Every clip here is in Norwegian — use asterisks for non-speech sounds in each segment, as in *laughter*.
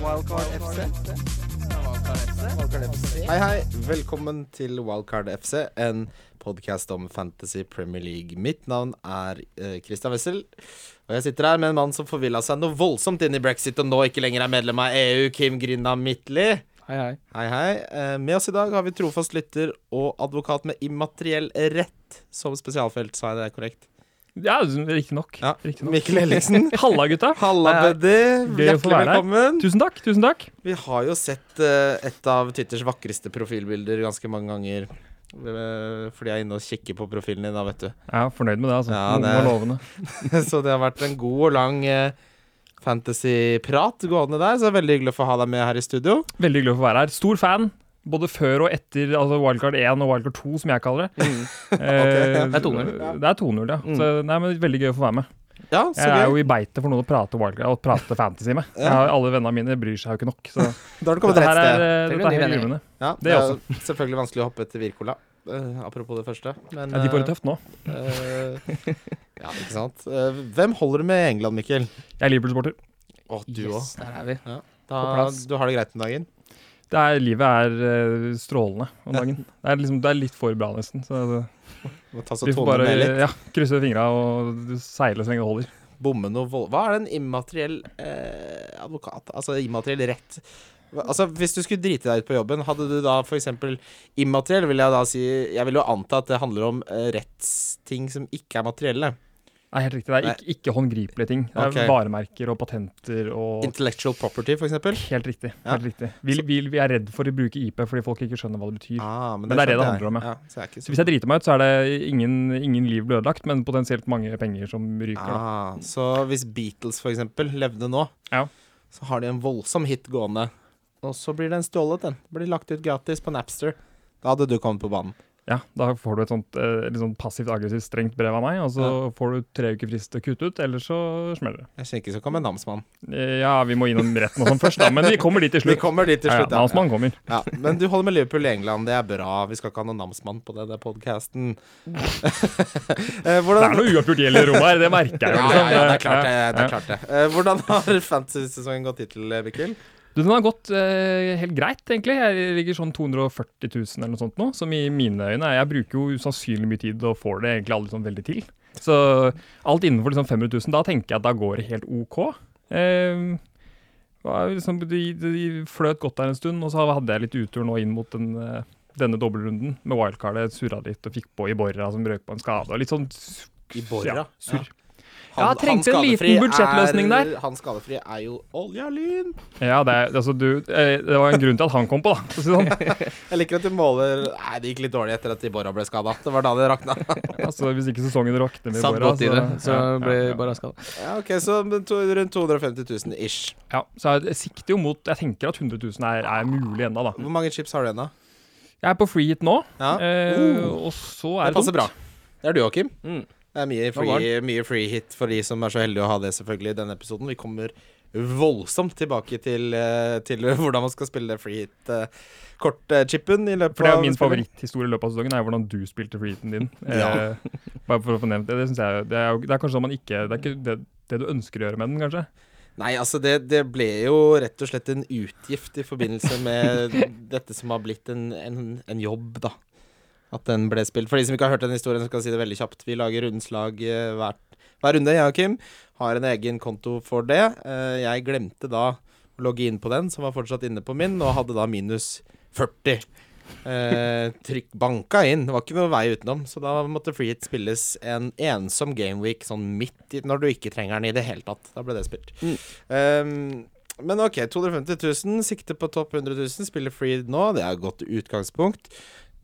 Wildcard FC. Wildcard FC. Hei, hei. Velkommen til Wildcard FC, en podkast om Fantasy Premier League. Mitt navn er eh, Christian Wessel, og jeg sitter her med en mann som forvilla seg noe voldsomt inn i brexit, og nå ikke lenger er medlem av EU, Kim Grinda Midtly. Hei, hei. Hei, hei. Eh, Med oss i dag har vi trofast lytter og advokat med immateriell rett som spesialfelt, sa jeg det korrekt? Ja, riktignok. Ja. Riktig nok. Mikkel Ellingsen. *laughs* Halla, gutta. Halla, buddy. Hjertelig velkommen. Tusen takk. tusen takk Vi har jo sett uh, et av Twitters vakreste profilbilder ganske mange ganger. eh, fordi jeg er inne og kikker på profilen din, da, vet du. Jeg er fornøyd med det. altså Ja, det- lovende. *laughs* så det har vært en god og lang uh, fantasy-prat gående der. Så det er veldig hyggelig å få ha deg med her i studio. Veldig hyggelig å få være her. Stor fan. Både før og etter altså Wildcard 1 og Wildcard 2, som jeg kaller det. *laughs* Eh, ja. Det er 2-0. Det er 2-0, ja. Mm. Så, nei, men Veldig gøy å få være med. Ja, så Jeg er jo i beitet for noen å prate Wildcard og prate fantasy med. Ja. Jeg har, alle vennene mine bryr seg jo ikke nok. Så *laughs* Da har du kommet dette rett er, sted. eh, dette er helt glimrende. Ja, det det er også. selvfølgelig vanskelig å hoppe etter Wirkola. Uh, apropos det første. Men Ja, de får det tøft nå. Uh, *laughs* ja, ikke sant. Uh, hvem holder du med i England, Mikkel? Jeg er Liverpool-sporter. Å, du òg. Yes, der er vi. Da, du har det greit om dagen? Det er, livet er eh, strålende om dagen. *laughs* Det er, liksom, det er litt for bra, nesten. Så det, Må ta så vi får bare ned litt. ja, krysse fingra og seile så lenge det holder. bomme noe vold... Hva er det en immateriell eh, advokat Altså immateriell rett? Altså Hvis du skulle drite deg ut på jobben, hadde du da f.eks. immateriell, vil jeg da si Jeg vil jo anta at det handler om eh, rettsting som ikke er materielle. Nei, helt riktig. Det er ikke, ikke håndgripelige ting. Det er okay. varemerker og patenter og Intellectual property, f.eks. Helt riktig. Ja. helt riktig. Vi, vi, vi er redd for å bruke IP fordi folk ikke skjønner hva det betyr. Ah, Men det er det det handler om, ja. Så Så så hvis jeg driter meg ut, så er det ingen, ingen liv blir ødelagt, men potensielt mange penger som ryker. ah, Så hvis Beatles f.eks. levde nå, Ja. så har de en voldsom hit gående, og så blir den stjålet, den. Blir lagt ut gratis på Napster. Da hadde du kommet på banen. Ja, Da får du et sånt eh, sånn passivt-aggressivt strengt brev av meg, og så får du tre uker frist til å kutte ut, eller så smeller det. Jeg ikke så kommer namsmann. Eh, Ja, vi må innom retten og sånn først, da, men vi kommer dit til *laughs* slutt. Vi kommer dit til Ja, ja, slutt. ja. Namsmann kommer. Ja, men du holder med Liverpool i England, det er bra. Vi skal ikke ha noen namsmann på denne podkasten. *laughs* Det er noe uoppgjort gjeld i rommet her, det merker jeg ja, jo. ja, liksom. ja, det er klart det. Det, er klart det. Eh, hvordan har *laughs* fantasy-sesongen gått hittil, Mikkel? Du, Den har gått eh, helt greit, egentlig. Jeg ligger sånn 240 000 eller noe sånt nå, som i mine øyne Jeg bruker jo usannsynlig mye tid og får det egentlig aldri sånn veldig til. Så alt innenfor liksom 500 000, da tenker jeg at da går det helt OK. Eh, liksom, de, de fløt godt der en stund, og så hadde jeg litt utur nå inn mot den, eh, denne dobbeltrunden med wildcardet. Surra litt og fikk på Iborra som røk på en skade. og litt sånn I Borra? Ja, surr. Han- Ja, trengte en liten budsjettløsning er- der. Han skadefri er jo olje. Ja, det, er- altså, du, eh, det var en grunn til at han kom på, da. si Sånn. *laughs* Jeg liker at du måler Nei, det gikk litt dårlig etter at Ibora ble skada. Det var da det rakna. *laughs* Altså, hvis ikke sesongen rakner med Ibora, så, det, så ja, ble ja, ja. bare skada. Ja, ok, Så to, rundt 250 000 ish. Ja, så jeg sikter jo mot Jeg tenker at 100 000 er, er mulig ennå, da. Hvor mange chips har du ennå? Jeg er på free hit nå, Ja. eh, Uh, og så er det passer bra. Det er du òg, Kim. Mm. Det er mye free, mye free hit for de som er så heldige å ha det selvfølgelig i denne episoden. Vi kommer voldsomt tilbake til, eh, til *laughs* hvordan man skal spille free hit-kortchipen i løpet For det er min favoritthistorie i løpet av sesongen, er hvordan du spilte free hiten din. *laughs* Ja. Eh, bare for å få nevnt det. Det, jeg, det, er, det er kanskje sånn man ikke Det er ikke det, det du ønsker å gjøre med den, kanskje. Nei, altså det, det ble jo rett og slett en utgift i forbindelse med *laughs* dette som har blitt en, en, en jobb, da. At den ble spilt. For de som ikke har hørt den historien, så skal jeg si det veldig kjapt. Vi lager rundslag eh, hver, hver runde, jeg og Kim. Har en egen konto for det. Eh, Jeg glemte da å logge inn på den, som var fortsatt inne på min, og hadde da minus 40. Eh, trykk banka inn. Det var ikke noe vei utenom. Så da måtte free hit spilles en ensom gameweek sånn midt i når du ikke trenger den i det hele tatt. Da ble det spilt. Mm. Um, men OK, 250 000. Sikte på topp 100 000. Spiller Freed nå. Det er et godt utgangspunkt.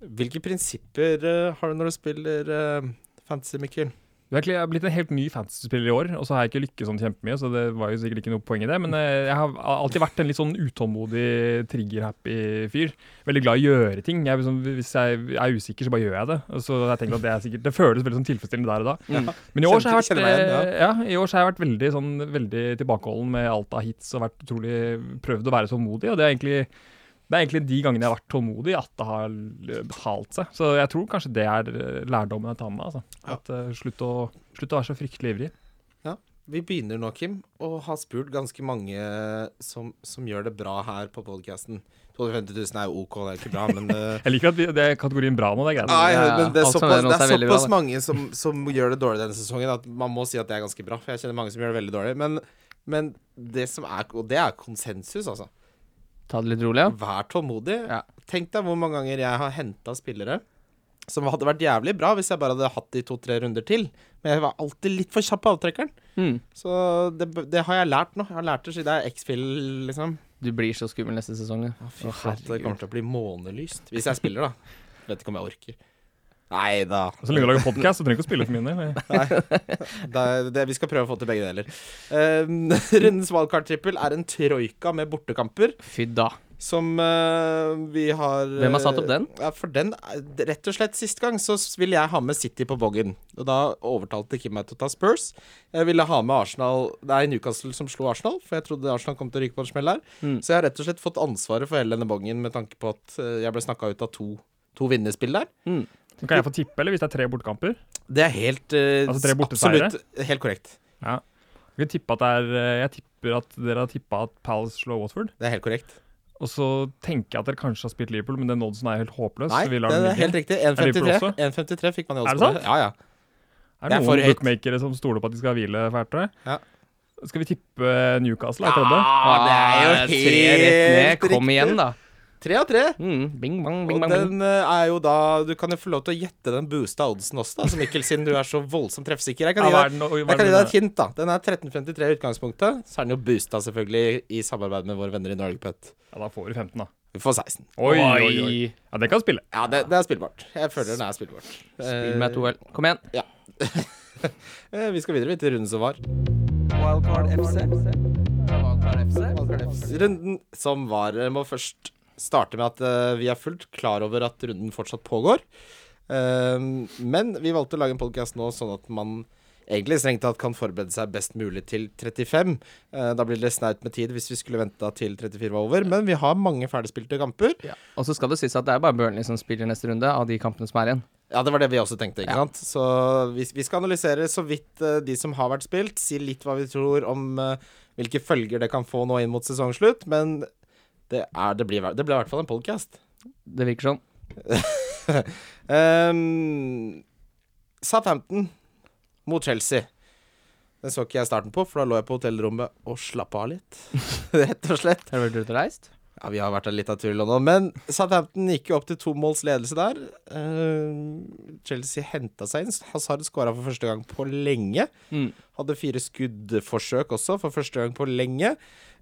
Hvilke prinsipper eh, har du når du spiller eh, fantasy, Mikkel? Jeg har blitt en helt ny fantasy-spiller i år, og så har jeg ikke lykkes sånn kjempemye, så det var jo sikkert ikke noe poeng i det. Men eh, jeg har alltid vært en litt sånn utålmodig, trigger-happy fyr. Veldig glad i å gjøre ting. Jeg, liksom, hvis jeg er usikker, så bare gjør jeg det. Så jeg tenker at Det er sikkert Det føles veldig sånn tilfredsstillende der og da. Mm. Men i år så har jeg vært, igjen, eh, ja, i år så har jeg vært veldig, sånn, veldig tilbakeholden med alt av hits og vært utrolig prøvd å være tålmodig. Og det er egentlig det er egentlig de gangene jeg har vært tålmodig, at det har betalt seg. Så jeg tror kanskje det er lærdommen jeg tar med meg. Altså. At uh, slutt, å, slutt å være så fryktelig ivrig. vi begynner nå, Kim, og har spurt ganske mange som, som gjør det bra her på podkasten. 250 000 er jo OK, det er ikke bra, *laughs* men uh, Jeg liker at vi, det er kategorien bra nå, det er greit. Nei, Ja, ja. men det er såpass, det så er såpass mange som, som gjør det dårlig denne sesongen at man må si at det er ganske bra. For jeg kjenner mange som gjør det veldig dårlig. Men, men det som er Og det er konsensus, altså. Ta det litt rolig, ja. Vær tålmodig. Ja. Tenk deg hvor mange ganger jeg har henta spillere som hadde vært jævlig bra hvis jeg bare hadde hatt de to-tre runder til. Men jeg var alltid litt for kjapp på avtrekkeren. Mm. Så det, det har jeg lært nå. Jeg har lært det siden jeg er X-Fill, liksom. Du blir så skummel neste sesong. Fy Å, faen, det kommer til å bli månelyst. Hvis jeg spiller, da. Vet ikke om jeg orker. Nei da. Så lenge du lager podkast, så trenger du ikke å spille for min del. Det er, det, vi skal prøve å få til begge deler. Uh, *laughs* rundens wildcard-trippel er en troika med bortekamper. Fy da. Som uh, vi har Hvem har satt opp den? Ja, for den er- Rett og slett Sist gang så ville jeg ha med City på boggen. Og da overtalte Kim meg til å ta Spurs. Jeg ville ha med Arsenal Det er Newcastle som slo Arsenal, for jeg trodde Arsenal kom til å ryke på en smell her. Mm. Så jeg har rett og slett fått ansvaret for hele denne boggen med tanke på at eh, jeg ble snakka ut av to, to vinnerspill der. Mm. Kan jeg få tippe, eller hvis det er tre bortekamper? Det er helt uh, Altså tre? Absolutt helt korrekt. Ja. Jeg, kan tippe at det er, eh, jeg tipper at dere har tippa at Palace slår Watford. Det er helt korrekt. Og så tenker jeg at dere kanskje har spilt Liverpool, men den oddsen er helt håpløs. Nei, så vi lar det er helt riktig. 1,53 fikk man i Er det sant? Ja, ja. Er det det er noen bookmakere som stoler på at de skal hvile fælt, tror jeg? Ja. Skal vi tippe Newcastle? Er det, ja, det er jo helt riktig. Kom igjen, da. Tre av tre. Mm. Bing, bang, bing, Og bang, bing. den eh, er jo da Du kan jo få lov til å gjette den boosta oddsen også, da, som Mikkel, siden du er så voldsomt treffsikker. Jeg kan gi deg, den- jeg kan gi deg et hint, da. Den er 1353 i utgangspunktet. Så er den jo boosta, selvfølgelig, i samarbeid med våre venner i Norgepet. Ja, da får du 15, da. Vi får 16. Oi, oi, oi. Ja, den kan spille. Ja, det, det er spillbart. Jeg føler den er spillbart. Spill med to L. Kom igjen. Ja. *laughs* vi skal videre til runden som var. Wildcard FC. Wildcard FC. Runden som var eh, må først starte med at eh, vi er fullt klar over at runden fortsatt pågår. Eh, men vi valgte å lage en podkast nå sånn at man egentlig strengt tatt kan forberede seg best mulig til 35. Eh, da blir det snaut med tid hvis vi skulle venta til 34 var over. Men vi har mange ferdigspilte kamper. Og så skal det sies at det er bare Burnley som spiller neste runde, av de kampene som er igjen. Ja, det var det vi også tenkte, ikke Ja. sant. Så vi, vi skal analysere så vidt uh, de som har vært spilt, si litt hva vi tror om uh, hvilke følger det kan få nå inn mot sesongslutt. Men det, er, det, blir, det blir i hvert fall en podcast. Det virker sånn. *laughs* Um, Southampton mot Chelsea. Den så ikke jeg starten på, for da lå jeg på hotellrommet og slappa av litt. *laughs* Rett og slett. Har du vært ute og reist? Ja, vi har vært der litt av tur i London, men Southampton gikk jo opp til to måls ledelse der. Uh, Chelsea henta seg inn. Hazard skåra for første gang på lenge. Mm. Hadde fire skuddforsøk også, for første gang på lenge.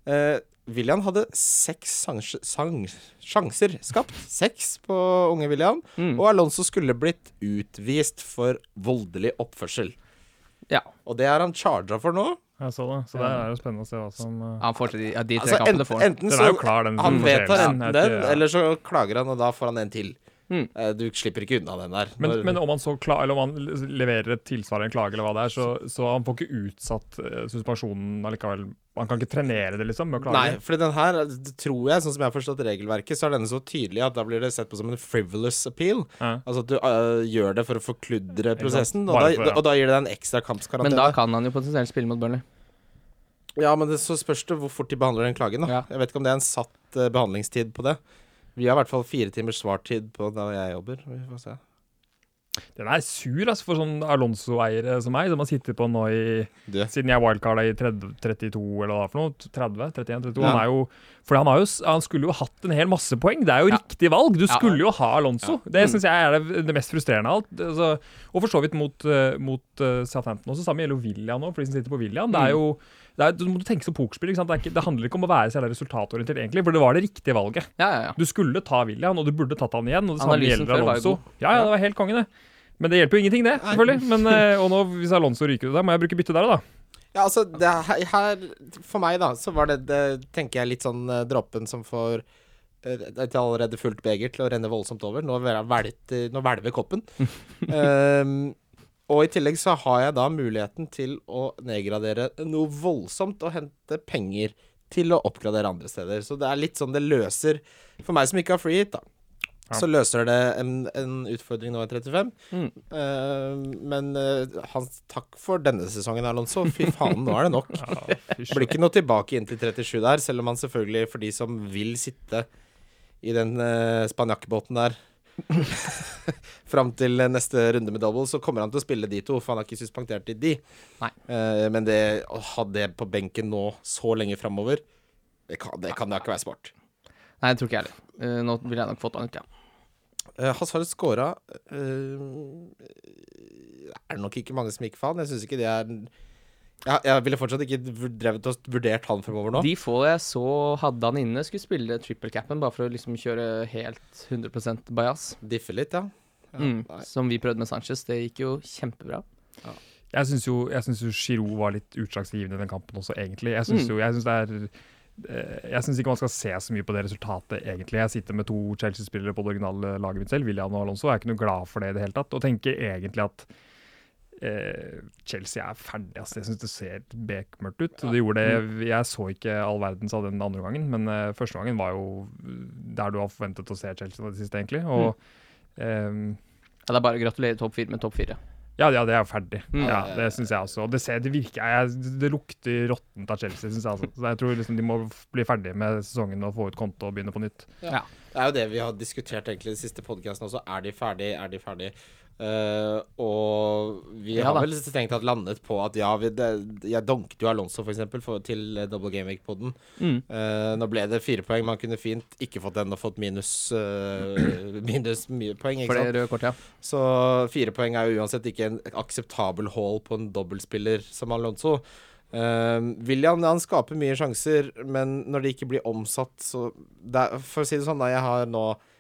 Uh, William hadde seks sjanser skapt. Seks på unge William. Mm. Og Alonso skulle blitt utvist for voldelig oppførsel. Ja. Og det er han charga for nå. Jeg så det. Så det er jo spennende å se hva som uh, Han får til de, ja, de tre Altså, kampene enten, får enten så klar, den. Han vedtar enten den, eller så klager han, og da får han en til. Mm. Eh, Du slipper ikke unna den der. Men, Når- men om han så kla eller om han leverer et tilsvar, en klage, eller hva det er, så, så han får ikke utsatt uh, suspensjonen allikevel. Han kan ikke trenere det, liksom, med å klage. Nei, for den her tror jeg, sånn som jeg har forstått regelverket, så er denne så tydelig at da blir det sett på som en frivolous appeal. Ja. Altså at du uh, gjør det for å forkludre prosessen, og da, for- ja. og da gir det deg en ekstra Men da kan han jo potensielt spille mot Burnley. Ja, men det, så spørs det hvor fort de behandler den klagen. da Ja. Jeg vet ikke om det er en satt uh, behandlingstid på det. Vi har i hvert fall fire timers svartid på da jeg jobber. Vi får se. Den er sur, altså, for sånn Alonso-eiere som meg, som har sittet på nå i. Siden jeg wildcarda i 30, 32, eller hva for noe? 30? 31? 32? Ja. Han er jo For han, jo, han skulle jo hatt en hel masse poeng. Det er jo Ja. riktig valg. Du Ja. skulle jo ha Alonso. Det Mm. syns jeg er det, det mest frustrerende av alt. Altså, og for så vidt mot, eh, mot uh, Southampton også. Samme gjelder jo William nå, for de som sitter på William. Det er Mm. jo det er, Du må tenke som pokerspill. ikke sant? Det, er ikke, det handler ikke om å være så resultatorientert, egentlig, for det var det riktige valget. Ja, ja, ja. Du skulle ta William, og du burde tatt han igjen. Og det Analysen før var jo god. Ja, ja, det var helt konge, det. Men det hjelper jo ingenting, det, selvfølgelig. Men, eh, og nå, hvis Alonso ryker ut der, må jeg bruke bytte der, da. Ja, altså, det er, her- her For meg, da, så var det, det tenker jeg, litt sånn uh, dråpen som får eh, et allerede fullt beger til å renne voldsomt over. Nå, vel- nå hvelver koppen. um, *laughs* og i tillegg så har jeg da muligheten til å nedgradere noe voldsomt og hente penger til å oppgradere andre steder. Så det er litt sånn det løser For meg som ikke har free hit, da. Ja. så løser det en, en utfordring nå i 35. Mm. Uh, men uh, hans takk for denne sesongen, Alonso. Fy faen, nå er det nok. *laughs* Ja, Det blir ikke noe tilbake inn til 37 der, selv om han selvfølgelig, for de som vil sitte i den uh, spanjakkbåten der *laughs* fram til neste runde med double, så kommer han til å spille de to, for han har ikke suspendert i de. Eh, men det å ha det på benken nå så lenge framover, det kan, det kan da ikke være smart. Nei, det tror ikke jeg heller. Uh, nå ville jeg nok fått han ut, ja. Uh, Hazard scora Er det nok ikke mange som gikk han. Jeg syns ikke det er ja, Jeg ville fortsatt ikke drevet og vurdert han fremover nå. De få jeg så hadde han inne, skulle spille triple capen bare for å liksom kjøre helt 100 bajas. Diffe litt, ja. ja Mm, som vi prøvde med Sanchez. Det gikk jo kjempebra. Jeg syns jo, jeg synes jo Giroud var litt utslagsgivende i den kampen også, egentlig. Jeg syns Mm. jo jeg synes det er eh, jeg syns ikke man skal se så mye på det resultatet, egentlig. Jeg sitter med to Chelsea-spillere på det originale laget mitt selv, William og Alonso. Jeg er ikke noe glad for det i det hele tatt. Og tenker egentlig at Chelsea er ferdig. Altså. Jeg syns det ser bekmørkt ut. Det gjorde det, jeg så ikke all verdens av den andre gangen, men eh, første gangen var jo der du har forventet å se Chelsea det siste, egentlig. Og eh, Ja, det er bare å gratulere topp fire med topp fire. ja, ja, det er jo ferdig. Mm. Ja, Det syns jeg også. Og det, ser, det virker jeg, Det lukter råttent av Chelsea, syns jeg. Altså. Så jeg tror liksom de må bli ferdig med sesongen og få ut konto og begynne på nytt. Det er jo det vi har diskutert egentlig i de siste podkastene også. Er de ferdig? Er de ferdig? Eh, og vi Ja har vel strengt tatt landet på at ja, vi, det, jeg donket jo Alonso for eksempel for, til eh, double game week-poden. Mm. Uh, nå ble det fire poeng. Man kunne fint ikke fått den og fått minus, uh, *clears throat* minus mye poeng. Ikke sant? kortet, ja. Så fire poeng er jo uansett ikke en akseptabel haul på en dobbeltspiller som Alonso. Uh, William han skaper mye sjanser, men når det ikke blir omsatt, så det For å si det sånn, da. Jeg har nå uh,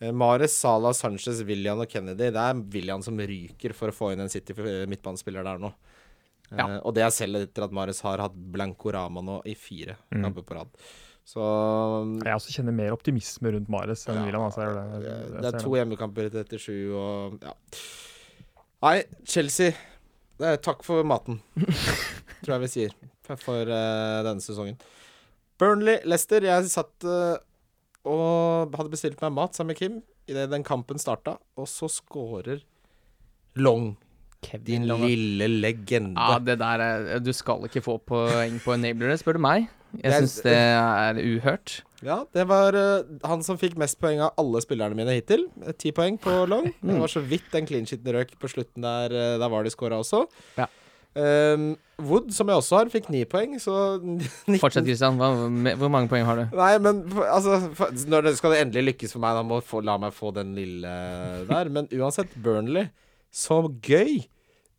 Mares, Salah, Sanchez, William og Kennedy. Det er William som ryker for å få inn en City eh, midtbanespiller der nå. Uh, Ja. Og det er selv etter at Mares har hatt Blanco Rama nå i fire Mm. kamper på rad. Så Jeg også kjenner mer optimisme rundt Mares enn Ja, William. Altså, jeg det, det, jeg det er to hjemmekamper etter sju og ja. Nei, Chelsea er Takk for maten, *laughs* tror jeg vi sier, for, eh, denne sesongen. Burnley, Leicester. Jeg satt eh, og hadde bestilt meg mat sammen med Kim idet den kampen starta, og så scorer Long. Din Long. lille legende. Ja, det der er Du skal ikke få poeng på enablere, spør du meg. Jeg syns det er uhørt. Ja, det var uh, han som fikk mest poeng av alle spillerne mine hittil. Eh, Ti poeng på Long. Det var så vidt den clean sheeten røk på slutten der. Uh, Der var de scora også. Ja. Um, Wood, som jeg også har, fikk ni poeng, så 19 *laughs* Fortsett, Christian. Hvor mange poeng har du? Nei, men altså Når det skal det endelig lykkes for meg, da må få, la meg få den lille der. Men uansett, Burnley, så gøy!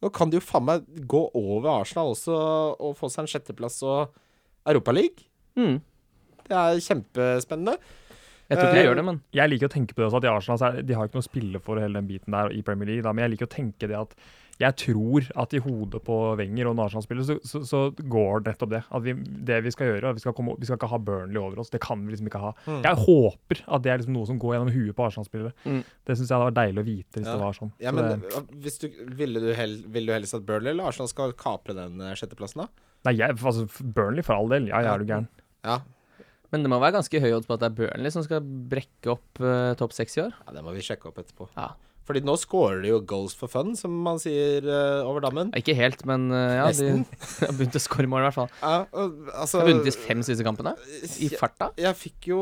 Nå kan de jo faen meg gå over Arsenal også og få seg en sjetteplass og Europaliga. Mm. Det er kjempespennende. Jeg tror ikke de gjør det, men Jeg liker å tenke på det også, at i Arsenal så er, de har ikke noe å spille for hele den biten der i Premier League. Da, men jeg liker å tenke det at jeg tror at i hodet på Wenger og spiller, så, så, så går nettopp det. At vi, det vi skal gjøre, vi skal, komme, vi skal ikke ha Burnley over oss. Det kan vi liksom ikke ha. Mm. Jeg håper at det er liksom noe som går gjennom huet på Arsenal-spillere. Mm. Det syns jeg hadde vært deilig å vite hvis Ja. det var sånn. Ja, Så men det, uh, hvis du, ville, du hel, ville du helst at Burnley eller Arsenal skal kapre den uh, sjetteplassen, da? nei, jeg, altså, Burnley for all del. Ja, jeg er du gæren. Ja. Men det må være ganske høy odds på at det er Burnley som skal brekke opp uh, topp seks i år. ja, det må vi sjekke opp etterpå. Ja. Fordi nå scorer de jo goals for fun, som man sier uh, over dammen. Ikke helt, men uh, ja, *laughs* de har begynt å score mål, i hvert fall. Ja, og, altså De har vunnet de fem siste kampene i farta. jeg fikk jo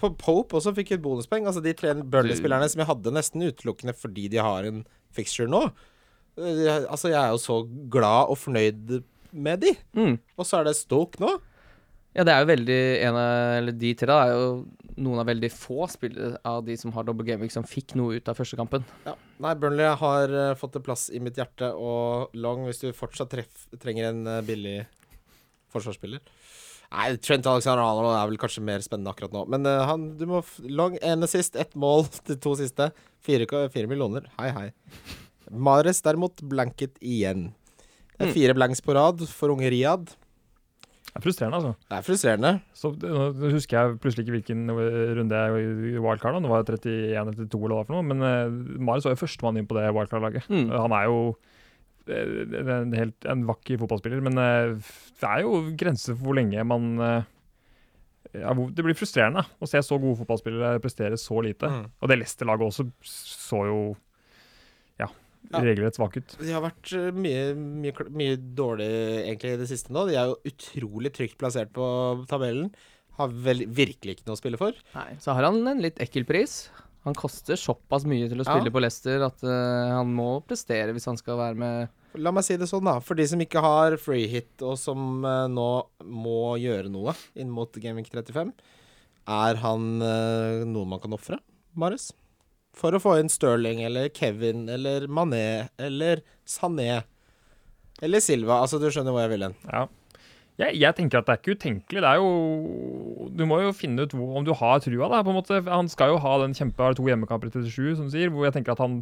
På Pope også fikk jeg et bonuspoeng. Altså de tre Burnley-spillerne som jeg hadde nesten utelukkende fordi de har en fixture nå. Uh, altså, jeg er jo så glad og fornøyd med de. Mm. Og så er det Stoke nå. Ja, det er jo veldig en av Eller de tre da, er jo noen av veldig få spillere av de som har double gaming, som fikk noe ut av første kampen. Ja. Nei, Burnley har uh, fått en plass i mitt hjerte, og Long, hvis du fortsatt treff, trenger en uh, billig forsvarsspiller Nei, Trent Alexander Arnold er vel kanskje mer spennende akkurat nå, men uh, han, du må f Long ene sist, ett mål *laughs* de to siste. Fire, fire millioner. Hei, hei. Mares derimot blanket igjen. Det er Mm. fire blanks på rad for unge Riyad. Det er frustrerende, altså. Det er frustrerende. Så Nå husker jeg plutselig ikke hvilken øh, runde jeg i wildcard. da. Det var 31 eller 32 eller hva for noe. Men uh, Marius var jo førstemann inn på det wildcard-laget. Mm. Han er jo uh, en, helt, en vakker fotballspiller, men det er jo grenser for hvor lenge man ja, Det blir frustrerende å se så gode fotballspillere prestere så lite. Mm. Og det Leicester-laget også så jo ja, Ja. regelrett svak ut. De har vært eh, mye, mye, mye dårlig egentlig i det siste nå. De er jo utrolig trygt plassert på tabellen. Har vel virkelig ikke noe å spille for. Nei, så har han en litt ekkel pris. Han koster såpass mye til å Ja. spille på Leicester at uh, han må prestere hvis han skal være med La meg si det sånn, da. For de som ikke har free hit, og som uh, nå må gjøre noe inn mot Gaming 35, er han uh, noen man kan ofre, Marius? For å få inn Sterling eller Kevin eller Mané eller Sané eller Silva. Altså, du skjønner hvor jeg vil hen. Ja. Jeg, jeg tenker at det er ikke utenkelig. Det er jo Du må jo finne ut hvor, om du har trua, da. på en måte. Han skal jo ha den kjempe to hjemmekamper i 37, som du sier, hvor jeg tenker at han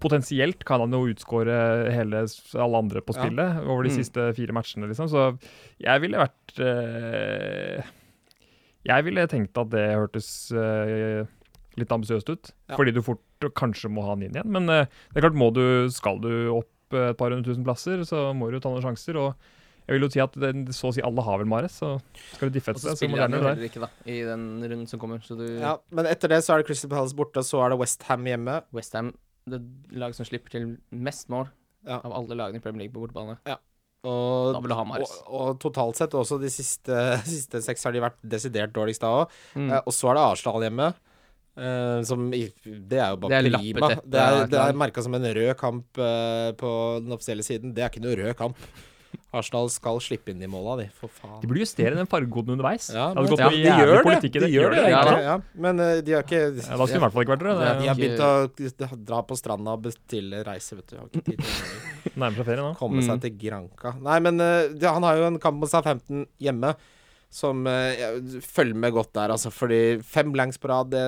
potensielt kan han jo utskåre hele alle andre på Ja. spillet over de Mm. siste fire matchene, liksom. Så jeg ville vært øh, Jeg ville tenkt at det hørtes eh, litt ambisiøst ut. Ja. Fordi du fort kanskje må ha han inn igjen. Men eh, det er klart, må du, skal du opp eh, et par hundre tusen plasser, så må du ta noen sjanser. og jeg vil jo si at det, så å si alle har vel Mares, så skal du diffe etter det. så spiller han jo heller ikke, da, i den runden som kommer. Så du Ja, men etter det så er det Crystal Palace borte, og så er det Westham hjemme. Westham, det laget som slipper til mest mål Ja. av alle lagene i Premier League på bortebane. Ja. Og, Da vil du ha Mares. Og, og totalt sett, også de siste, *laughs* siste seks har de vært desidert dårligst da òg. Mm. Eh, og så er det Arsenal hjemme. Eh, som i, Det er jo bare Det er prima. Det er, det er merka som en rød kamp uh, på den offisielle siden. Det er ikke noe rød kamp. Arsenal skal slippe inn de måla, de. For faen. De burde justere den fargekoden underveis. Ja, det hadde men- gått Ja, de gjør det. De gjør det, Ja, egentlig. Ja, men uh, de har ikke Ja, da skulle de i hvert fall ikke vært det. de, de har begynt å dra på stranda og bestille reise, vet du. Har ikke tid til *laughs* nærmer seg ferie nå. komme seg Mm. til Granca. Nei, men det, han har jo en kamp mot Southampton hjemme som jeg med godt der, altså. Fordi fem langs på rad, det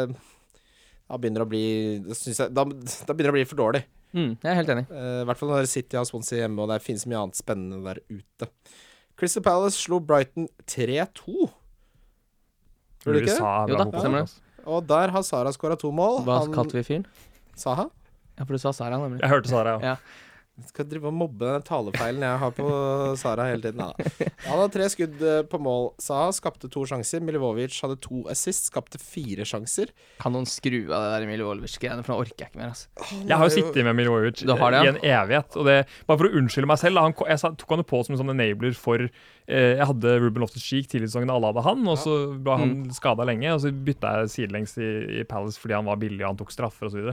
da begynner det å bli det synes jeg, da, da begynner det å bli for dårlig. Mm, jeg er helt enig. Eh, I hvert fall når City har Swansea hjemme, og det finnes mye annet spennende der ute. Crystal Palace slo Brighton 3-2. Tror du ikke det? Jo da, stemmer det. Og der har Sara skåra to mål. Hva kalte vi fyren? Saha? Ja, for du sa Sara, nemlig. Jeg hørte Sara, ja. Ja. Skal drive og mobbe den talefeilen jeg har på *laughs* Sara hele tiden. Da. Han hadde tre skudd eh, på mål, Saha. Skapte to sjanser. Milivovic hadde to assist, skapte fire sjanser. Kan noen skru av det der Milivovic-greiene, for nå orker jeg ikke mer. Altså. Jeg har jo sittet med Milivovic det, ja. i en evighet. Og det, bare for å unnskylde meg selv, han, jeg tok han jo på som en sånn enabler for eh, Jeg hadde Ruben Loftus-Cheek tidligere i sesongen, alle hadde han, og så ble han Mm. skada lenge. Og så bytta jeg sidelengs i, i Palace fordi han var billig og han tok straffer osv.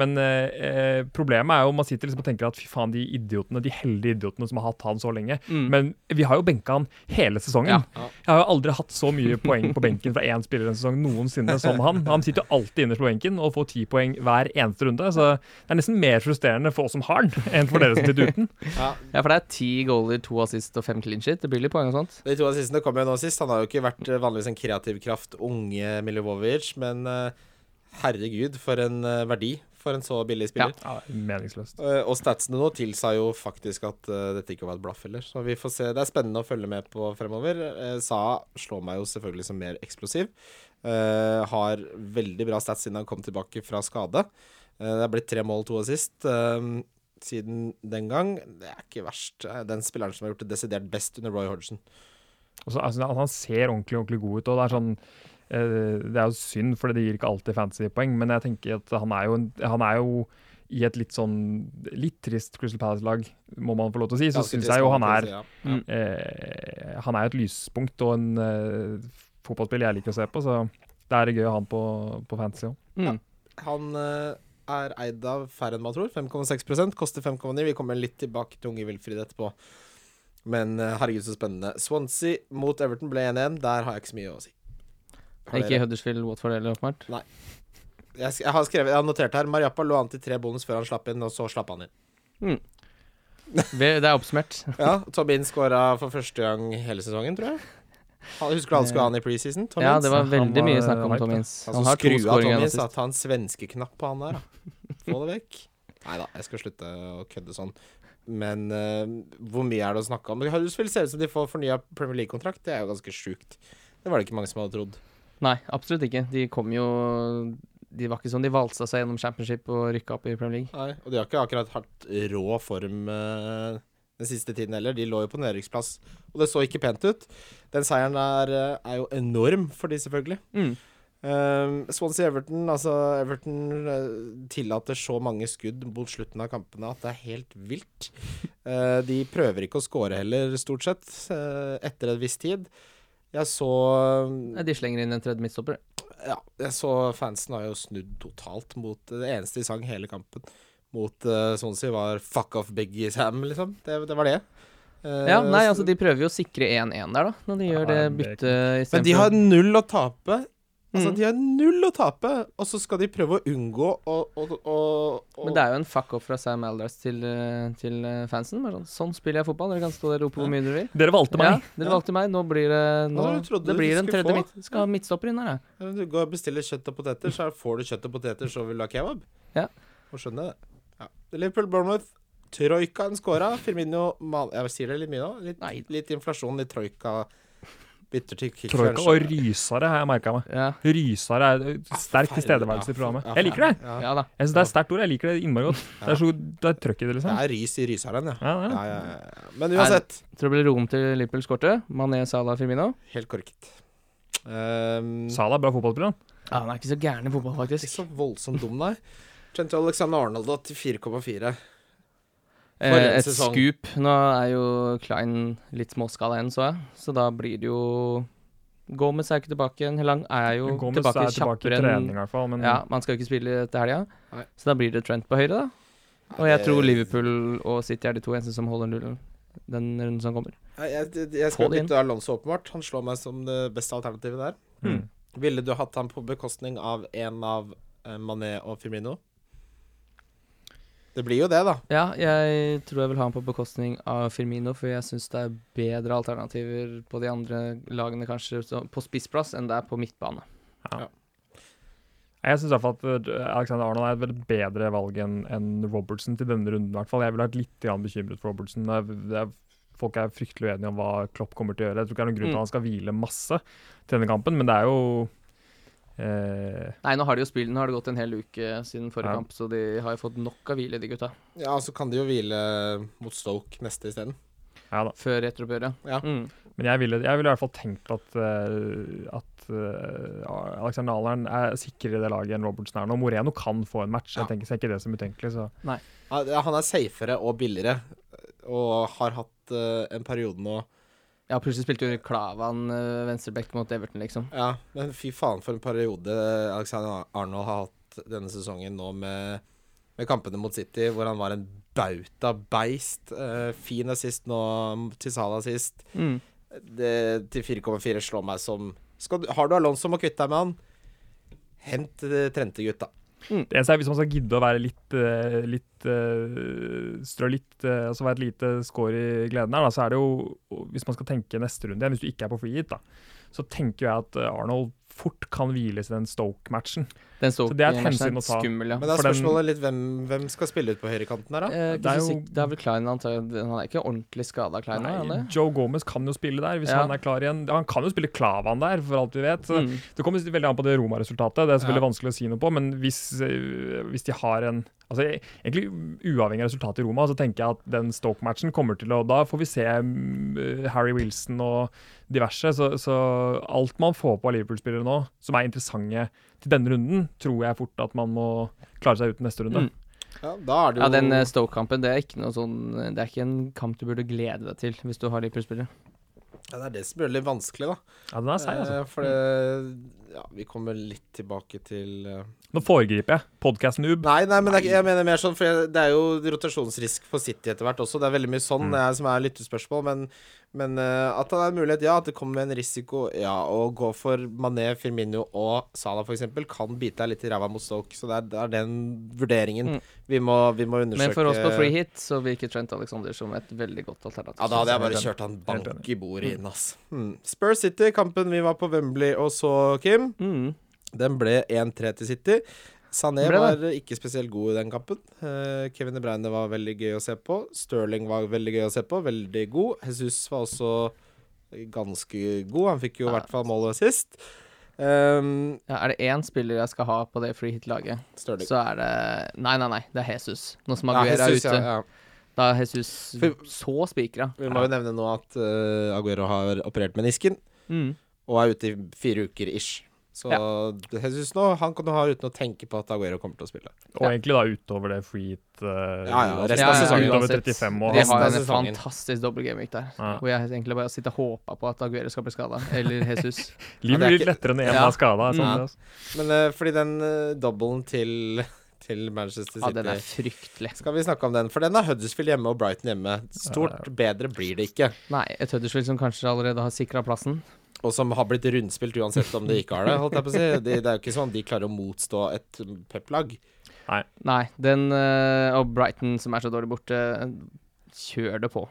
Men eh, eh, problemet er jo man sitter liksom og tenker at fy faen, de idiotene, de heldige idiotene som har hatt han så lenge. Mm. Men vi har jo benka han hele sesongen. Ja. Ja. Jeg har jo aldri hatt så mye poeng på benken fra én spiller en sesong noensinne som han. Han sitter jo alltid innerst på benken og får ti poeng hver eneste runde. Så det er nesten mer frustrerende for oss som har han, enn for dere som sitter uten. *laughs* Ja, Ja, for det er ti goaler, to assist og fem clean shit. Det blir litt poeng og sånt. De to assistene kom jo nå sist. Han har jo ikke vært eh, vanligvis en kreativ kraft, unge Milivojevic, men eh, herregud, for en verdi for en så billig spiller. Ja, meningsløst. Eh, og statsene nå tilsa jo faktisk at eh, dette ikke var et blaff heller. Så vi får se. Det er spennende å følge med på fremover. Uh, Sa slår meg jo selvfølgelig som mer eksplosiv. Eh, har veldig bra stats siden han kom tilbake fra skade. Eh, det er blitt tre mål, to assist Uh, siden den gang. Det er ikke verst. Eh, Den spilleren som har gjort det desidert best under Roy Hodgson. Altså, altså, han ser ordentlig ordentlig god ut. og Det er sånn eh, Det er jo synd, for det gir ikke alltid fancy poeng, men jeg tenker at han er jo, han er jo i et litt sånn litt trist Crystal Palace-lag, må man få lov til å si. Så syns jeg jo han er si, ja. Mm. eh, Han er et lyspunkt og en eh, fotballspill jeg liker å se på, så det er gøy å ha han på, på fantasy òg. Mm. Han eh, er eid av færre enn man tror. 5,6% koster 5,9. Vi kommer litt tilbake til unge Wilfrid etterpå. Men eh, herregud, så spennende. Swansea mot Everton ble 1-1. Der har jeg ikke så mye å si. Ikke? Huddersfield, Watford eller åpenbart. Jeg, jeg har skrevet, jeg har notert her Mariappa lå an til tre bonus før han slapp inn, og så slapp han inn. Det er oppsummert. *laughs* Ja, Tobin skåra for første gang hele sesongen, tror jeg. Han, husker du han skulle ha han i preseason? Tom Ja, det var veldig var, mye snakk om Tom. Ince. Altså, Han har to skru av skåringer Han. Ta en svenskeknapp på han der, da. Få det vekk. Nei da, jeg skal slutte å kødde sånn. Men uh, hvor mye er det å snakke om? Huddersfield ser ut som de får fornya Premier League-kontrakt. Det er jo ganske sjukt. Det var det ikke mange som hadde trodd. Nei, absolutt ikke. De kom jo De var ikke sånn de valsa seg gjennom championship og rykka opp i Premier League. Nei, Og de har ikke akkurat hatt rå form eh, den siste tiden heller. De lå jo på nedrykksplass, og det så ikke pent ut. Den seieren er, eh, er jo enorm for de, selvfølgelig. Mm. Um, Swansea Everton Altså Everton uh, tillater så mange skudd mot slutten av kampene at det er helt vilt. Uh, de prøver ikke å score heller, stort sett, uh, etter en viss tid. Jeg så De slenger inn en tredje midtstopper. Ja, jeg så fansen har jo snudd totalt mot Det eneste de sang hele kampen mot uh, si, var 'fuck off Biggie Sam', liksom. Det, det var det. Uh, Ja, nei, altså De prøver jo å sikre 1-1 der, da, når de Ja, gjør det byttet Men de har null å tape. Altså, Mm. De har null å tape, og så skal de prøve å unngå å, å, å, å Men det er jo en fuck off fra Sam Alders til, eh, til eh, fansen. Bare sånn, sånn spiller jeg fotball. Dere kan stå der og rope hvor mye dere vil. Dere valgte meg. Ja, dere Ja. valgte meg. Nå blir det nå, ja, var det blir en tredje midt... Skal ha midtstopper inn her, jeg. Ja, Du går og bestiller kjøtt og poteter, så får du kjøtt og poteter, så vil du ha kebab. Ja. Må skjønne det. Ja. Liverpool Bournemouth. Troikaen scora. Firmino mal Jeg sier det litt mye nå. Litt, litt inflasjon i troika. Bytter Troika og rysere har jeg merka meg. Ja, Rysere er sterk tilstedeværelse i programmet. Jeg liker det. Ja. Jeg synes Det er sterkt ord. Jeg liker det innmari godt. Det er så det er trøkk i det, Det liksom. er rys i ryseren, ja. Ja, ja. Ja. Men uansett, Tror det blir rom til Liverpool skårte. Mané, Salah, Firmino. helt korrekt. Um, Salah er bra fotballspiller, han. Ja, Han er ikke så gæren i fotball, ikke faktisk. så voldsomt dum, nei. Trent Alexander Arnold da, til 4,4. Eh, et sesong. scoop. Nå er jo Klein litt småskala igjen, så jeg. Så da blir det jo Gomez er ikke tilbake igjen. Lang er jo Gomez tilbake er tilbake kjappere i enn hvert fall. Men Ja, man skal jo ikke spille til helga. Nei. Så da blir det Trent på høyre, da. Og jeg tror Liverpool og City er de to eneste som holder nullen den runden som kommer. Jeg, jeg, jeg skal bytte Alonso, åpenbart. Han slår meg som det beste alternativet der. Hmm. Ville du hatt ham på bekostning av en av eh, Mané og Firmino? Det blir jo det, da. Ja, jeg tror jeg vil ha han på bekostning av Firmino, for jeg syns det er bedre alternativer på de andre lagene, kanskje på spissplass, enn det er på midtbane. Jeg syns at eh, Alexander Arnold er et veldig bedre valg enn Robertson til denne runden. i hvert fall. Jeg ville vært litt bekymret for Robertson. Det er, det er, folk er fryktelig uenige om hva Klopp kommer til å gjøre. Jeg tror ikke det er noen grunn til Mm. at han skal hvile masse til denne kampen, men det er jo eh, Nei, nå har de jo spilt, nå har det gått en hel uke siden forrige Ja. kamp, så de har jo fått nok av hvile, de gutta. Ja, så kan de jo hvile mot Stoke neste isteden. Ja da. Før retroppgjøret. Ja. Mm. Men jeg ville, jeg ville i hvert fall tenkt at, uh, at uh, Alexander Alern er sikrere i det laget enn Robertson er nå. Moreno kan få en match. Ja. Jeg tenker ser ikke det som utenkelig. Så. Ja, Han er safere og billigere, og har hatt en periode nå Ja, plutselig spilte jo Klavan uh, venstreback mot Everton, liksom. Ja, men fy faen for en periode Alexander Arnold har hatt denne sesongen nå med, med kampene mot City, hvor han var en bauta beist. Uh, fin assist nå til Salah sist. Mm. Det, til 4,4 slår meg som du, Har du Alonso, må kvitte deg med han. Hent uh, trente gutta. Det eneste er Hvis man skal gidde å være litt, eh, litt eh, strø litt, uh, altså være et lite score i gleden her, da, så er det jo Hvis man skal tenke neste runde igjen, hvis du ikke er på free hit, da, så tenker jeg at eh, Arnold fort kan hviles i den Stoke-matchen. Den Så det er et hensyn å ta. Skummel, ja. Men da er spørsmålet litt hvem, hvem skal spille ut på høyrekanten her, da? Eh, Det er jo- det er vel Klein antagelig Han er ikke ordentlig skada, Klein? han Nei. Joe Gomez kan jo spille der, hvis Ja. han er klar igjen. Han kan jo spille Klavan der, for alt vi vet. Så Mm. Det kommer veldig an på det Roma-resultatet. Det er selvfølgelig Ja. vanskelig å si noe på, men hvis, eh, hvis de har en Altså e- Egentlig uavhengig av resultatet i Roma, så tenker jeg at den Stoke-matchen kommer til å Da får vi se mm, Harry Wilson og diverse. Så, så alt man får på av Liverpool-spillere nå, som er interessante til denne runden, tror jeg fort at man må klare seg uten neste runde. Mm. Ja, da er det jo Ja, den eh, Stoke-kampen, det er ikke noe sånn Det er ikke en kamp du burde glede deg til hvis du har Liverpool-spillere. ja, Det er det som gjør det litt vanskelig, da. Ja, den er seig, altså. Eh, for det Ja, vi kommer litt tilbake til uh... Nå foregriper jeg. Podcast-noob. Nei, nei, men nei. Jeg, jeg mener mer sånn, for jeg- det er jo rotasjonsrisk for City etter hvert også. Det er veldig mye sånn Mm. som er lyttespørsmål, men, men uh, at det er en mulighet, ja. At det kommer med en risiko, ja. Å gå for Mané, Firmino og Salah f.eks. kan bite deg litt i ræva mot Stoke. Så det er, det er den vurderingen Mm. vi, må, vi må undersøke. Men for oss på free hit så virker Trent Alexander som et veldig godt alternativ. Ja, da hadde jeg bare kjørt han bank i bordet inn, ass. Mm. Spurs City, kampen vi var på Wembley og så, Kim. Mm. Den ble 1-3 til City. Sané var ikke spesielt god i den kampen. Eh, Kevin De Bruyne var veldig gøy å se på. Sterling var veldig gøy å se på. Veldig god. Jesus var også ganske god. Han fikk jo i Ja. hvert fall målet sist. Um, Ja, er det én spiller jeg skal ha på det free hit-laget, så er det Nei, nei, nei, det er Jesus. Nå som Ja, Aguera er ute. ja, ja. Da er Jesus For- så spikra. Vi må jo nevne nå at uh, Aguero har operert menisken Mm. og er ute i fire uker ish. Så Jesus nå, han kan du ha uten å tenke på at Aguero kommer til å spille. Og egentlig da utover det free hit uh, Ja, ja, resten av sesongen. Utover uansett. 35 Vi De har en fantastisk dobbeltgaming der. Ja. Hvor jeg egentlig bare sitter og håper på at Aguero skal bli skada. Eller *laughs* Jesus. Livet Ja, er blir litt lettere når én Ja. er skada. Sånn, Mm. altså. Men uh, fordi den uh, dobbelen til, *laughs* til Manchester Ja, den er fryktelig. Skal vi snakke om den? For den har Huddersfield hjemme og Brighton hjemme. Stort bedre blir det ikke. Nei, et Huddersfield som kanskje allerede har sikra plassen. Og som har blitt rundspilt uansett om de ikke har det. holdt jeg på å si. De, det er jo ikke sånn de klarer å motstå et pep-lag. Nei, den uh, og Brighton som er så dårlig borte, kjør det på.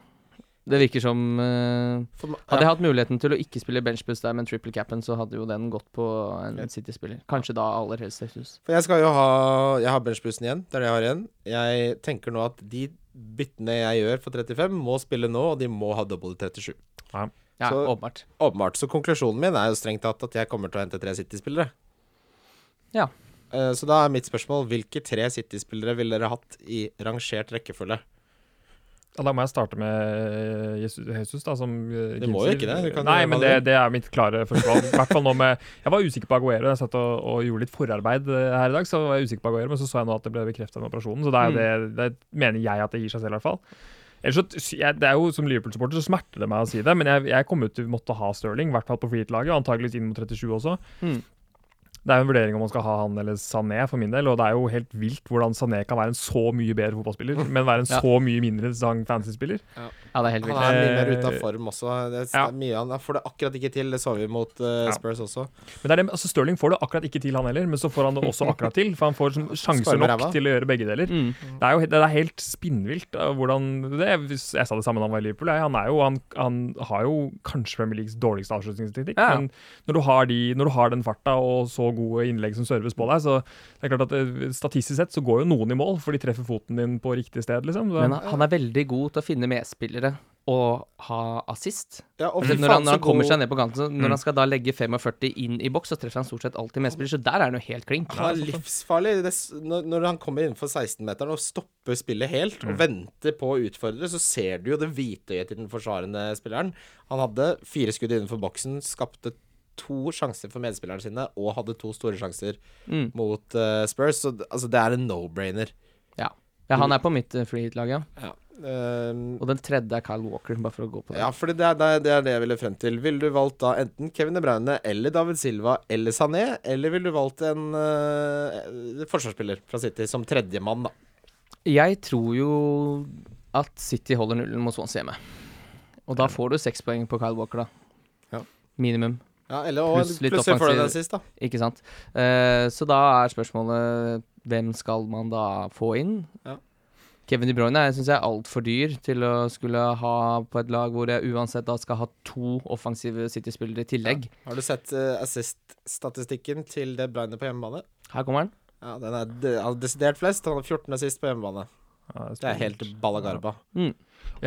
Det virker som uh, For ja. Hadde jeg hatt muligheten til å ikke spille benchbus der men triple capen, så hadde jo den gått på en City-spiller. Kanskje da aller helst Jesus. For jeg skal jo ha Jeg har benchbussen igjen. Det er det jeg har igjen. Jeg tenker nå at de byttene jeg gjør for 35, må spille nå, og de må ha double 37. Ja, Så- åpenbart. Åpenbart. Så konklusjonen min er jo strengt tatt at jeg kommer til å hente tre City-spillere. Ja. Uh, Så da er mitt spørsmål hvilke tre City-spillere ville dere hatt i rangert rekkefølge? Ja, Da må jeg starte med eh, Jesus, Jesus da, som eh, Du må jo ikke det, du kan Nei, men det, det er mitt klare førstevalg. I hvert fall nå med Jeg var usikker på Aguero. Jeg satt og, og gjorde litt forarbeid her i dag, så var jeg usikker på Aguero, men så så jeg nå at det ble bekrefta med operasjonen, så det, er jo det, det mener jeg at det gir seg selv, i hvert fall. Ellers det er jo Som Liverpool-supporter så smerter det meg å si det, men jeg, jeg jo til å måtte ha Stirling, i hvert fall på freehit-laget, antakeligvis inn mot 37 også. Mm. Det er jo en vurdering om man skal ha han eller Sané for min del, og det er jo helt vilt hvordan Sané kan være en så mye bedre fotballspiller, *laughs* men være en Ja. så mye mindre interessant fantasy-spiller. Ja, det er helt vilt. Han er mye mer Eh, ute av form også. Det er, ja. mye han, får det akkurat ikke til. Det så vi mot eh, Ja. Spurs også. Men det er det, altså Stirling får det akkurat ikke til, han heller, men så får han det også akkurat til. For han får sånn *laughs* sjanser nok til å gjøre begge deler. Mm. Det er jo det er helt spinnvilt uh, hvordan det er. Hvis Jeg sa det samme da han var i Liverpool. Jeg, han, er jo, han, han har jo kanskje Premier Leagues dårligste avslutningsteknikk, Ja. men når du, har de, når du har den farta og så gode innlegg som serves på deg, så det er klart at eh, statistisk sett så går jo noen i mål, for de treffer foten din på riktig sted, liksom. Så, Men han- er veldig god til å finne medspillere og ha assist. Ja, og når han, når han kommer seg ned på kanten, når Mm. han skal da legge 45 inn i boks, så treffer han stort sett alltid medspiller. Så der er han jo helt klink. Han er livsfarlig. Det, når, når han kommer innenfor 16-meteren og stopper spillet helt, Mm. og venter på å utfordre, så ser du jo det hvite øyet til den forsvarende spilleren. Han hadde fire skudd innenfor boksen, skapte to sjanser for medspillerne sine, og hadde to store sjanser Mm. mot uh, Spurs. Så altså, det er en no-brainer. Ja. ja, han er på mitt uh, free hit-lag, ja. Ja. Um, Og den tredje er Kyle Walker, bare for å gå på det. ja, for det det, det er det jeg ville frem til. Ville du valgt da enten Kevin De Bruyne eller David Silva eller Sané, eller ville du valgt en uh, forsvarsspiller fra City som tredjemann, da? Jeg tror jo at City holder nullen mot Swansea hjemme. Og da får du seks poeng på Kyle Walker, da. Ja. Minimum, Ja, eller og Pluss litt plutselig får du sist, da. ikke sant. Eh, så da er spørsmålet hvem skal man da få inn? Ja. Kevin De Bruyne syns jeg er altfor dyr til å skulle ha på et lag hvor jeg uansett da skal ha to offensive City-spillere i tillegg. Har du sett uh, assist-statistikken til De Bruyne på hjemmebane? Her kommer han. Ja, den er de, desidert flest. Han har 14 assist på hjemmebane. ja, Det er helt ballagarba. Jeg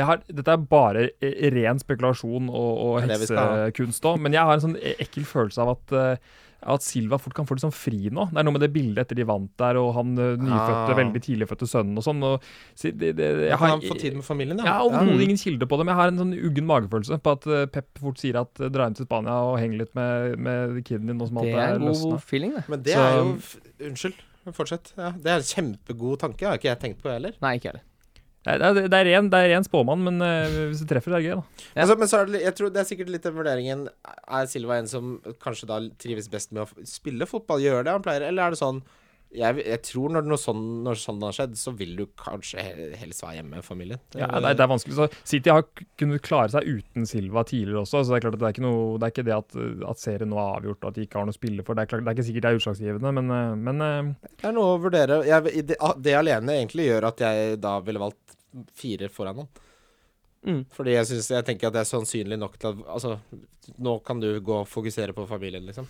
har, dette er bare eh, ren spekulasjon og, og Det det heksekunst òg, men jeg har en sånn e- ekkel følelse av at, eh, at Silva fort kan få litt sånn fri nå. Det er noe med det bildet etter de vant der, og han eh, nyfødte, Ah. veldig tidligfødte sønnen og sånn. Og, det, det, jeg har han få tid med familien, jeg har overhodet ingen kilde på det, men jeg har en sånn uggen magefølelse på at eh, Pep fort sier at dra hjem til Spania og heng litt med, med kiden din Og som Det er er en god feeling, det. Men det Så- er jo Unnskyld. Fortsett. Ja, det er en kjempegod tanke. Har ikke jeg tenkt på heller. Nei, ikke heller. Det er, det er ren, det er ren spåmann, men uh, hvis du treffer, det er gøy, da. Ja. Altså, men så er det, jeg tror det er sikkert litt den vurderingen Er Silva en som kanskje da trives best med å spille fotball? Gjør det han pleier? Eller er det sånn Jeg, jeg tror når noe sånn, når sånn har skjedd, så vil du kanskje helst være hjemme med familien. Ja, er, det er vanskelig. Så City har kunnet klare seg uten Silva tidligere også. Så Det er klart at det er ikke, noe, det, er ikke det at, at serien nå er avgjort og at de ikke har noe å spille for. Det er, klart, det er ikke sikkert det er utslagsgivende, men, eh, men eh, Det er noe å vurdere. Jeg, det, det alene egentlig gjør at jeg da ville valgt fire foran han. Mm. Fordi jeg, synes, jeg tenker at det er sannsynlig nok til at Altså, nå kan du gå og fokusere på familien, liksom.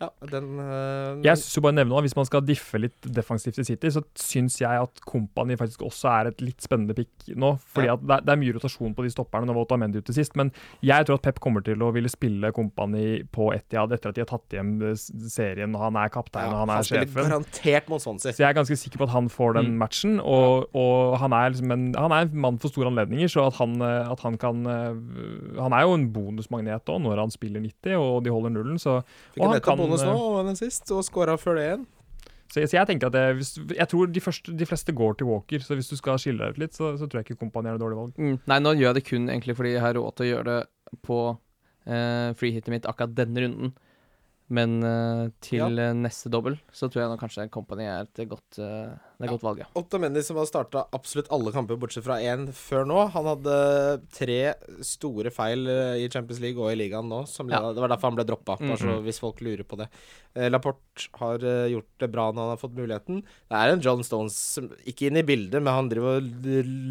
Ja, den øh, Jeg synes jo bare nevne noe, Hvis man skal diffe litt defensivt i City, så syns jeg at Kompani faktisk også er et litt spennende pick nå. Fordi Ja. at det, er- mye rotasjon på de stopperne. Nå var Otamendi ute sist, men jeg tror at Pep kommer til å ville spille Kompani på Etiad etter at de har tatt hjem eh, serien, og han er kaptein ja, og han er sjefen. garantert mot Swansea. Så jeg er ganske sikker på at han får den Mm. matchen. Og, og han, er liksom en, han er en mann for store anledninger, så at han, eh, at han kan Han er jo en bonusmagnet òg når han spiller 90 og de holder nullen, så Fikk og han kan, bonus nå, og den sist, og skåra før det igjen. Så jeg, så jeg tenker at det, hvis, jeg tror de, første, de fleste går til Walker, så hvis du skal skille deg ut litt, så, så tror jeg ikke Kompani er et dårlig valg. Mm. Nei, nå gjør jeg det kun egentlig fordi jeg har råd til å gjøre det på eh, freehitet mitt akkurat denne runden. Men eh, til Ja. eh, neste dobbel så tror jeg nå kanskje Company er et godt, eh, det er Ja. godt valg, ja. Otamendi som har starta absolutt alle kamper bortsett fra én før nå. Han hadde tre store feil eh, i Champions League og i ligaen nå. Som Ja. Det var derfor han ble droppa, mm så Mhm. hvis folk lurer på det. Eh, Laporte har eh, gjort det bra når han har fått muligheten. Det er en John Stones som ikke inn i bildet, men han driver og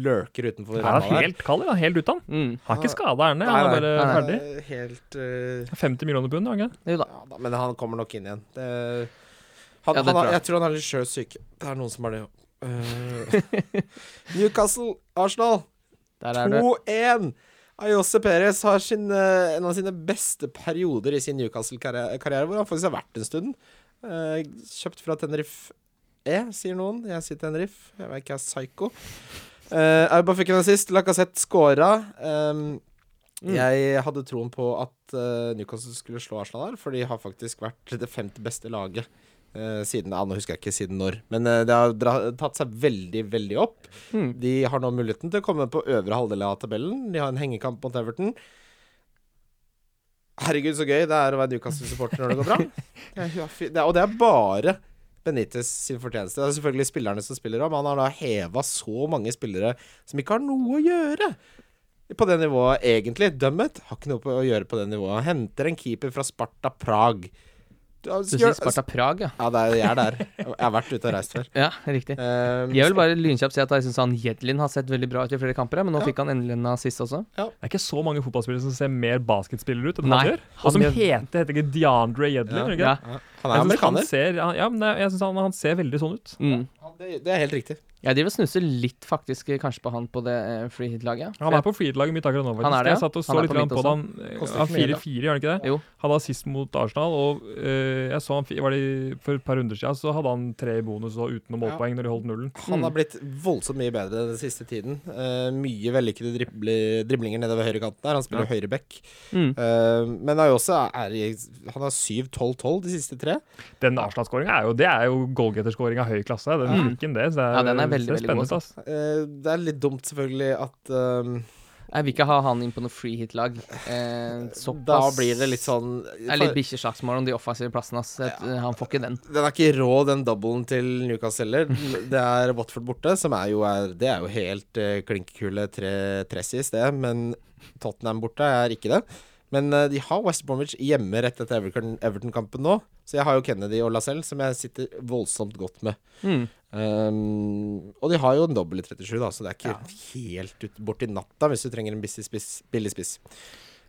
lurker utenfor Han er helt kald, ja, helt ute han. Mm. Han er ikke skada, erne, han Han er bare ferdig. Eh, Helt uh... 50 millioner pund, har han ikke? Jo da. Ja da, men han kommer nok inn igjen. Det, han, Ja, han tror jeg. jeg tror han er litt sjøsyk. Det er noen som har det òg. *laughs* Newcastle, Arsenal. Der er det. 2-1. Ayose Perez har sin, eh, en av sine beste perioder i sin Newcastle-karriere, hvor han faktisk har vært en stund. Uh, kjøpt fra Tenerife E, sier noen. Jeg sier Tenerife. Jeg vet ikke, jeg er psycho. Uh, Auba fikk en assist. Lacassette scora. Um, Mm. Jeg hadde troen på at uh, Newcastle skulle slå Arsenal her, for de har faktisk vært det femte beste laget siden ja, Nå husker jeg ikke siden når, men eh, det har tatt seg veldig, veldig opp. Mm. De har nå muligheten til å komme på øvre halvdel av tabellen. De har en hengekamp mot Everton. Herregud, så gøy det er å være Newcastle-supporter når det går bra. *laughs* Det er, og det er bare Benitez sin fortjeneste. Det er selvfølgelig spillerne som spiller om. Han har da heva så mange spillere som ikke har noe å gjøre på det nivået, egentlig. Dummet har ikke noe på å gjøre på det nivået. Han henter en keeper fra Sparta Prag. Du, sier Sparta Prag, ja. Ja, det er, jeg er der. Jeg har vært ute og reist før. Ja, riktig. Um, Jeg vil bare lynkjapt si at jeg syns han Jedlin har sett veldig bra ut i flere kamper, men nå Ja. fikk han endelig en assist også. Det er ikke så mange fotballspillere som ser mer basketspillere ut enn Nei, han gjør. Og som heter, heter ikke DeAndre Jedlin, Ja. Ja. han er amerikaner. han ser, ja, ja, men det- jeg syns han, han ser veldig sånn ut. Mm. Ja, det, det er helt riktig. Jeg driver og snusser litt faktisk kanskje på han på det free hit-laget. Han er på freelaget mitt akkurat nå. faktisk. Han er det, ja? Jeg satt og så litt på på det. Han ja, mye, da. 4-4, gjør han ikke det? Jo. Han hadde assist mot Arsenal, og uh, jeg så han var det for et par runder siden, så hadde han tre i bonus og uten noe målpoeng når de holdt nullen. Han Mm. har blitt voldsomt mye bedre den siste tiden. Uh, mye vellykkede dribli, driblinger nedover høyrekanten der. Han spiller Ja. høyreback. Mm. Uh, men er jo også er i, Han har 7-12-12 de siste tre. Den Arsenal-skåringa er jo Det er jo goalgetter-skåring av høy klasse. Den Mm. fikk det. Så det er, Ja, den er veldig, det veldig spennende, god. Eh, det er litt dumt, selvfølgelig, at um, Jeg vil ikke ha han inn på noe freehit-lag. Eh, såpass Da blir det litt sånn Det er litt bikkjeslagsmål om de offensive plassene. hans Et- Han får ikke den. Den er ikke rå, den doublen til Newcastle heller. Det er Watford borte, som er jo er, Det er jo helt uh, klinkekule tre, tress i sted, Men Tottenham borte er ikke det. Men eh, de har West Bromwich hjemme rett etter Everton- Everton-kampen nå. Så jeg har jo Kennedy og Lacelle, som jeg sitter voldsomt godt med. Mm. Um, og de har jo en dobbel i 37, da, så det er ikke helt ut, bort i natta hvis du trenger en billig spiss. Billig spiss.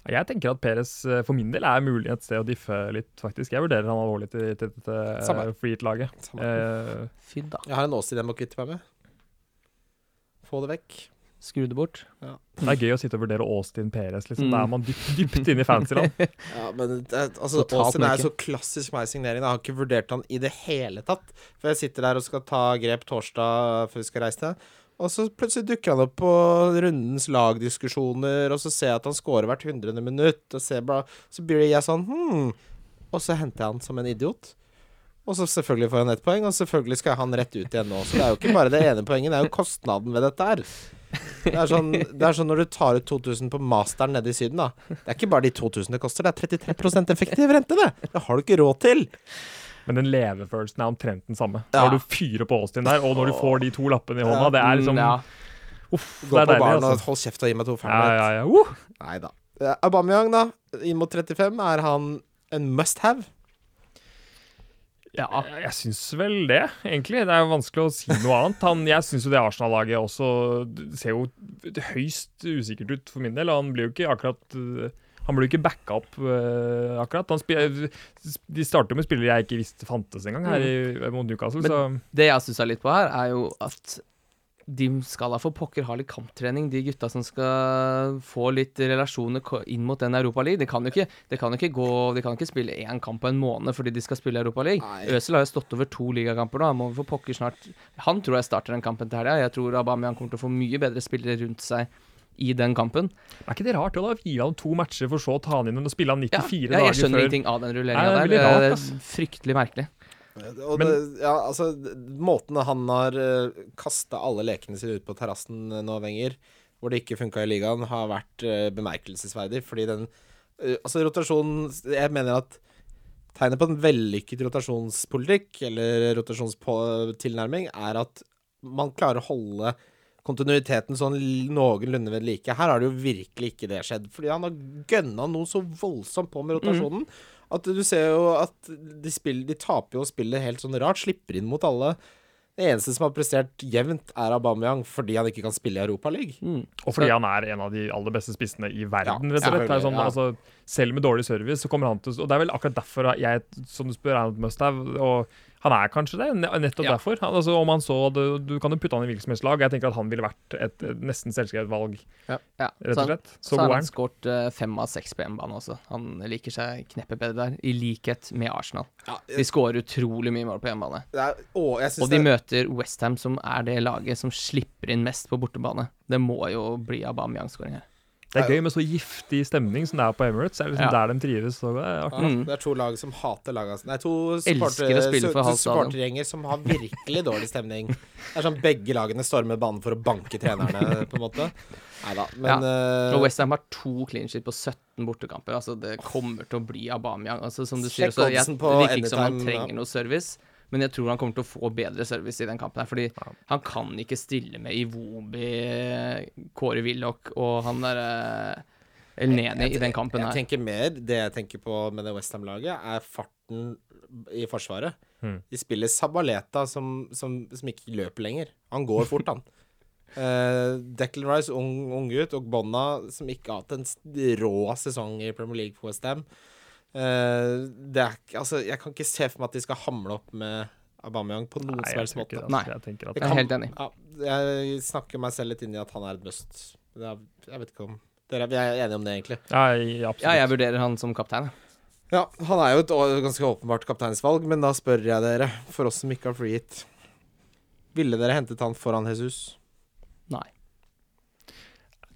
Jeg tenker at Peres eh, for min del er mulig et sted å diffe litt, faktisk. Jeg vurderer han alvorlig til, til dette uh, freehit-laget. Eh, da. Jeg har en Åssid jeg må kvitte meg med. Få det vekk. Skru det bort. det er gøy å sitte og vurdere Austin Perez. Liksom. Mm. Da er man dypt, dypt inne i fancyland. *laughs* Ja, men det, altså, Austin er så klassisk meg signering. Jeg har ikke vurdert han i det hele tatt. For jeg sitter der og skal ta grep torsdag før vi skal reise til. Og så plutselig dukker han opp på rundens lagdiskusjoner, og så ser jeg at han scorer hvert hundrede minutt, og så blir jeg sånn hmm. Og så henter jeg han som en idiot. Og så selvfølgelig får han ett poeng, og selvfølgelig skal han rett ut igjen nå. Så det er jo ikke bare det ene poenget, det er jo kostnaden ved dette her. Det er, sånn, det er sånn når du tar ut 2000 på masteren nede i Syden, da. Det er ikke bare de 2000 det koster, det er 33% effektiv rente, det! Det har du ikke råd til! Men den levefølelsen er omtrent den samme. Ja. Når du fyrer på Austin der, og når du får de to lappene i hånda, det er liksom Mm, ja. Uff, Gå det er på deilig, altså. og hold kjeft og gi meg to Ja, fernet. ja, ja. Uh! Nei da. Eh, Aubameyang, da. Inn mot 35. Er han en must have? Ja. Jeg, syns vel det, egentlig. Det er jo vanskelig å si noe annet. Han, jeg syns jo det Arsenal-laget også ser jo høyst usikkert ut for min del. Han blir jo ikke akkurat øh, han blir jo ikke backa opp uh, akkurat. De starter med spillere jeg ikke visste fantes engang her i, mot Newcastle. Men- så Det jeg stussa litt på her, er jo at de skal da for pokker ha litt kamptrening, de gutta som skal få litt relasjoner inn mot den Europa League. Det kan jo ikke, de kan ikke gå De kan ikke spille én kamp på en måned fordi de skal spille Europa League. Nei. Øzil har jo stått over to ligakamper nå. Han må for pokker snart Han tror jeg starter den kampen til helga. Jeg tror Aubameyang kommer til å få mye bedre spillere rundt seg i den kampen. er ikke det rart? å da hvile han to matcher, for så å ta han inn og spille han Ja, 94 jeg, dager jeg skjønner før. ingenting av den rulleringa der. det er rart, er fryktelig merkelig. Og det, ja, altså, måten han har uh, kasta alle lekene sine ut på terrassen eh, nå, Wenger, hvor det ikke funka i ligaen, har vært eh, bemerkelsesverdig. Fordi den eh, Altså, rotasjonen Jeg mener at tegnet på en vellykket rotasjonspolitikk, eller rotasjonstilnærming, er at man klarer å holde kontinuiteten sånn noenlunde ved like. Her har det jo virkelig ikke det skjedd. Fordi han har gønna noe så voldsomt på med rotasjonen. At du ser jo at de, spiller, de taper jo spillet helt sånn rart. Slipper inn mot alle. Det eneste som har prestert jevnt, er Aubameyang fordi han ikke kan spille i Europaligaen. Mm. Og fordi han er en av de aller beste spissene i verden, Ja, rett og slett. Sånn, ja. altså, selv med dårlig service, så kommer han til Og det er vel akkurat derfor jeg, som du spør, er must have. Og han er kanskje det, nettopp Ja. derfor. Han, altså, om han så det, Du kan jo putte han i hvilket som helst lag. Jeg tenker at han ville vært et, nesten selvskrevet valg, Ja, rett så og slett. Så Så har han han. skåret uh, fem av seks på hjemmebane også. Han liker seg kneppet bedre der, i likhet med Arsenal. De skårer utrolig mye mål på hjemmebane. det er, å, jeg Og de det, møter Westham, som er det laget som slipper inn mest på bortebane. Det må jo bli Aubameyang-skåring her. Det er gøy med så giftig stemning som det er på Emirates. Det er liksom Ja. der de trives. Så det er artig. ja, Mm. det er to lag som hater laget Nei, to supporter- supportergjenger som har virkelig dårlig stemning. Det er sånn begge lagene stormer banen for å banke trenerne, på en måte. Nei da, men ja. Og Westham har to clean sheet på 17 bortekamper. Altså Det kommer til å bli Aubameyang. Altså Som du sier, Sjekk så jeg, det virker ikke som han trenger noe service. Men jeg tror han kommer til å få bedre service i den kampen. her Fordi han kan ikke stille med Iwobi, Kåre Willoch og han derre El Neni i den kampen her. jeg tenker mer Det jeg tenker på med det Westham-laget, er farten i forsvaret. Hmm. De spiller Sabaleta, som, som, som ikke løper lenger. Han går fort, han. Uh, *laughs* Declan Rice, ung, ung gutt, og Bonna, som ikke har hatt en rå sesong i Premier League for Westham. Uh, er Altså, jeg kan ikke se for meg at de skal hamle opp med Aubameyang på noen som jeg helst måte. Nei. Jeg at Det Jeg er helt enig. Ja, jeg snakker meg selv litt inn i at han er et must. Det er, jeg vet ikke om Dere er, er enige om det, egentlig. Ja, jeg- absolutt. Ja, jeg vurderer han som kaptein. Ja, han er jo et ganske åpenbart kapteinsvalg, men da spør jeg dere, for oss som ikke har free hit Ville dere hentet han foran Jesus? Nei.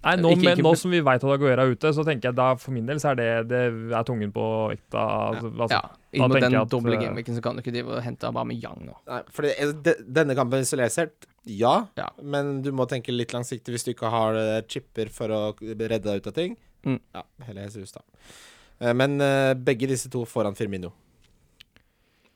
Nei, nå, Ikke- ikke- nå som vi veit at Aguera er ute, så tenker jeg da for min del så er det, det er tungen på vekta. Altså, altså, Ja, Inn mot den doble eh, gameweeken så kan du ikke drive og hente Aubameyang nå. Nei, for det, de, denne kampen isolert sett, ja. Ja. Men du må tenke litt langsiktig hvis du ikke har eh, chipper for å redde deg ut av ting. Mm. Ja, Hele Jesus, da. Eh, Men eh, begge disse to foran Firmino.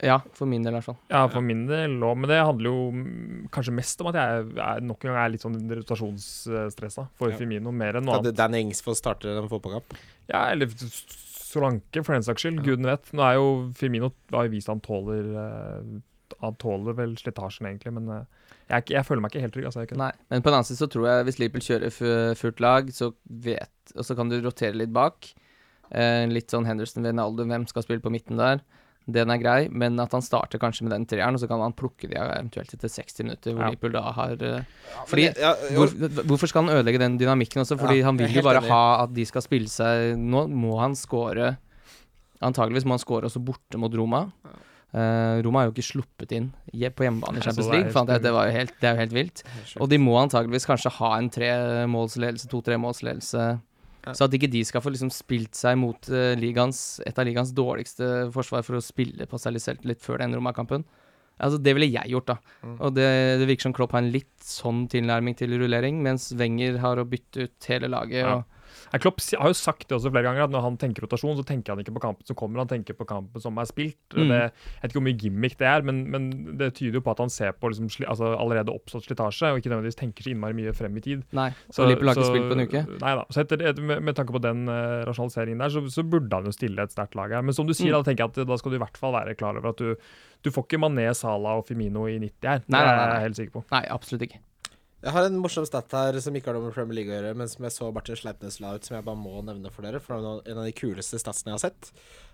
Ja, for min del i hvert fall. Ja, for min del òg. Men det handler jo kanskje mest om at jeg er, nok en gang er litt sånn rotasjonsstressa for Ja. Firmino, mer enn noe At annet. Danny Ings får starte en fotballkamp. Ja, eller Solanke, for den saks skyld. Guden vet. Nå er jo Firmino har jo vist han tåler eh, Han tåler vel slitasjen, egentlig, men eh, jeg, jeg føler meg ikke helt trygg. Altså, ikke. Nei, men på den annen side så tror jeg hvis Liverpool kjører fu- fullt lag, så vet Og så kan du rotere litt bak. Eh, litt sånn Henderson Wijnaldum, hvem skal spille på midten der? Den er grei, men at han starter kanskje med den treeren, og så kan han plukke de eventuelt etter 60 minutter, hvor Ja. Liverpool da har eh, Fordi jeg- ja, hvor, Hvorfor skal han ødelegge den dynamikken også? Fordi Ja, han vil jo bare enig. ha at de skal spille seg Nå må han score Antageligvis må han score også borte mot Roma. Uh, Roma har jo ikke sluppet inn på hjemmebane i Jeg Champions League. Fant For det, var jo helt, det er jo helt vilt. Og de må antageligvis kanskje ha en tre målsledelse, to-tremålsledelse. Ja. Så at ikke de skal få liksom spilt seg mot uh, ligaens, et av ligaens dårligste forsvar for å spille på seg litt selvtillit før den Roma-kampen. Altså, det ville jeg gjort, da. Mm. Og det, det virker som Klopp har en litt sånn tilnærming til rullering, mens Wenger har å bytte ut hele laget. Ja. Og Klopp har jo sagt det også flere ganger, at når han tenker rotasjon, så tenker han ikke på kampen som kommer, han tenker på kampen som er spilt. Mm. Det, jeg vet ikke hvor mye gimmick det er, men, men det tyder jo på at han ser på liksom, sli, altså, allerede oppstått slitasje, og ikke nødvendigvis tenker så innmari mye frem i tid. Nei. Så- og Liverpool har ikke spilt på en uke. Nei da. Så etter, etter, med, med tanke på den uh, rasjonaliseringen der, så, så burde han jo stille et sterkt lag her. Men som du sier, Mm. da tenker jeg at da skal du i hvert fall være klar over at du, du får ikke Mané, Salah og Firmino i 90 her. Nei, det nei, er nei, er jeg helt sikker på. Nei, absolutt ikke. Jeg har en morsom stat her som ikke har noe med Premier League å gjøre, men som jeg så Martin Sleipnes la ut, som jeg bare må nevne for dere. For det er en av de kuleste statsene jeg har sett.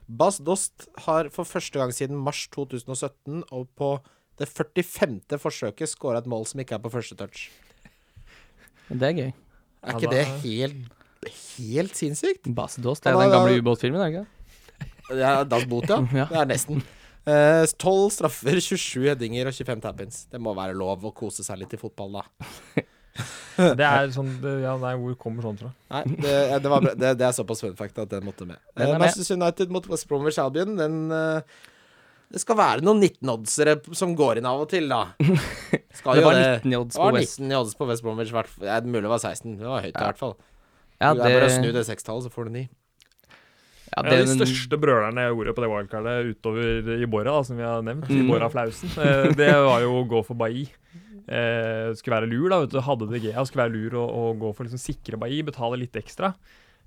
Bas Dost har for første gang siden mars 2017 og på det 45. forsøket skåra et mål som ikke er på første touch. Det er gøy. Er ikke det helt, helt sinnssykt? Bas Dost, er den gamle ubåtfilmen, er det ikke det? Det er Das Boot, ja. *laughs* Ja. Det er nesten. Eh, 12 straffer, *laughs* 27 headinger og 25 tap-ins. Det må være lov å kose seg litt i fotball, da. *laughs* Det er sånn, det, ja, nei, Hvor kommer sånt fra? Nei, det, det, var, det, det er såpass fun fact at den måtte med. Den Eh, er. Manchester United mot West Bromwich Albion, den eh, Det skal være noen 19-oddsere som går inn av og til, da. *laughs* Skal Det var 19 i odds Det på var West. 19 i odds på West Bromwich. det er mulig det var 16. Det var høyt, i hvert fall. Ja, det er bare å snu det, det sekstallet, så får du 9. ja, det av de største brølerne jeg gjorde på det wildcardet utover Ibora, da, som vi har nevnt, Mm. Ibora Flausen, eh, det var jo å gå for Bailly. Eh, skulle være lur, da. vet du, Hadde det GA, skulle være lur å, gå for liksom sikre Bailly, betale litt ekstra.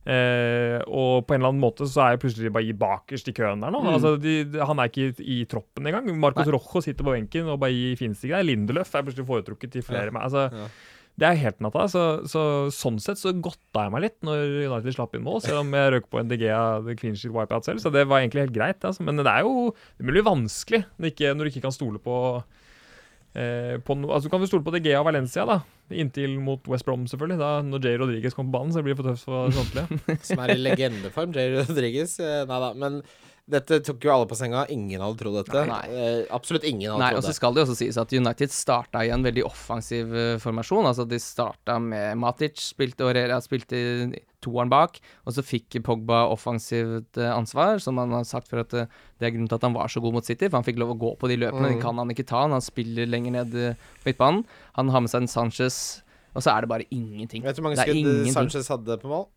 Eh, og på en eller annen måte så er plutselig Bailly bakerst i køen der nå. Mm. Altså, de, de, han er ikke i, i troppen engang. Marcos Rojo sitter på benken, og Bailly finnes ikke der. Lindeløf er plutselig foretrukket til flere. Ja. Altså, Ja. Det er helt natta. Så, så sånn sett så godta jeg meg litt når United slapp inn mål, selv om jeg røk på en DGA clean sheet wipeout selv. Så det var egentlig helt greit. Altså. Men det er jo det blir vanskelig når, ikke, når du ikke kan stole på eh, på no, altså Du kan jo stole på DGA og Valencia, da. Inntil mot West Brom, selvfølgelig. Da, når Jay Rodriguez kommer på banen, så blir det for tøft for samtlige. *laughs* Som er i legendeform, Jay Rodriguez. Eh, Nei da. Men dette tok jo alle på senga. Ingen hadde trodd dette. Nei. Eh, absolutt ingen hadde Nei, og så skal det jo også sies at United starta i en veldig offensiv eh, formasjon. Altså De starta med Matic, spilte og spilte toeren bak. Og så fikk Pogba offensivt eh, ansvar, som han har sagt for at det er grunnen til at han var så god mot City. For han fikk lov å gå på de løpene, Mm. De kan han ikke ta. Han spiller lenger ned på midtbanen. Han har med seg en Sanchez, og så er det bare ingenting. Vet du hvor mange skudd. Sanchez hadde på mål?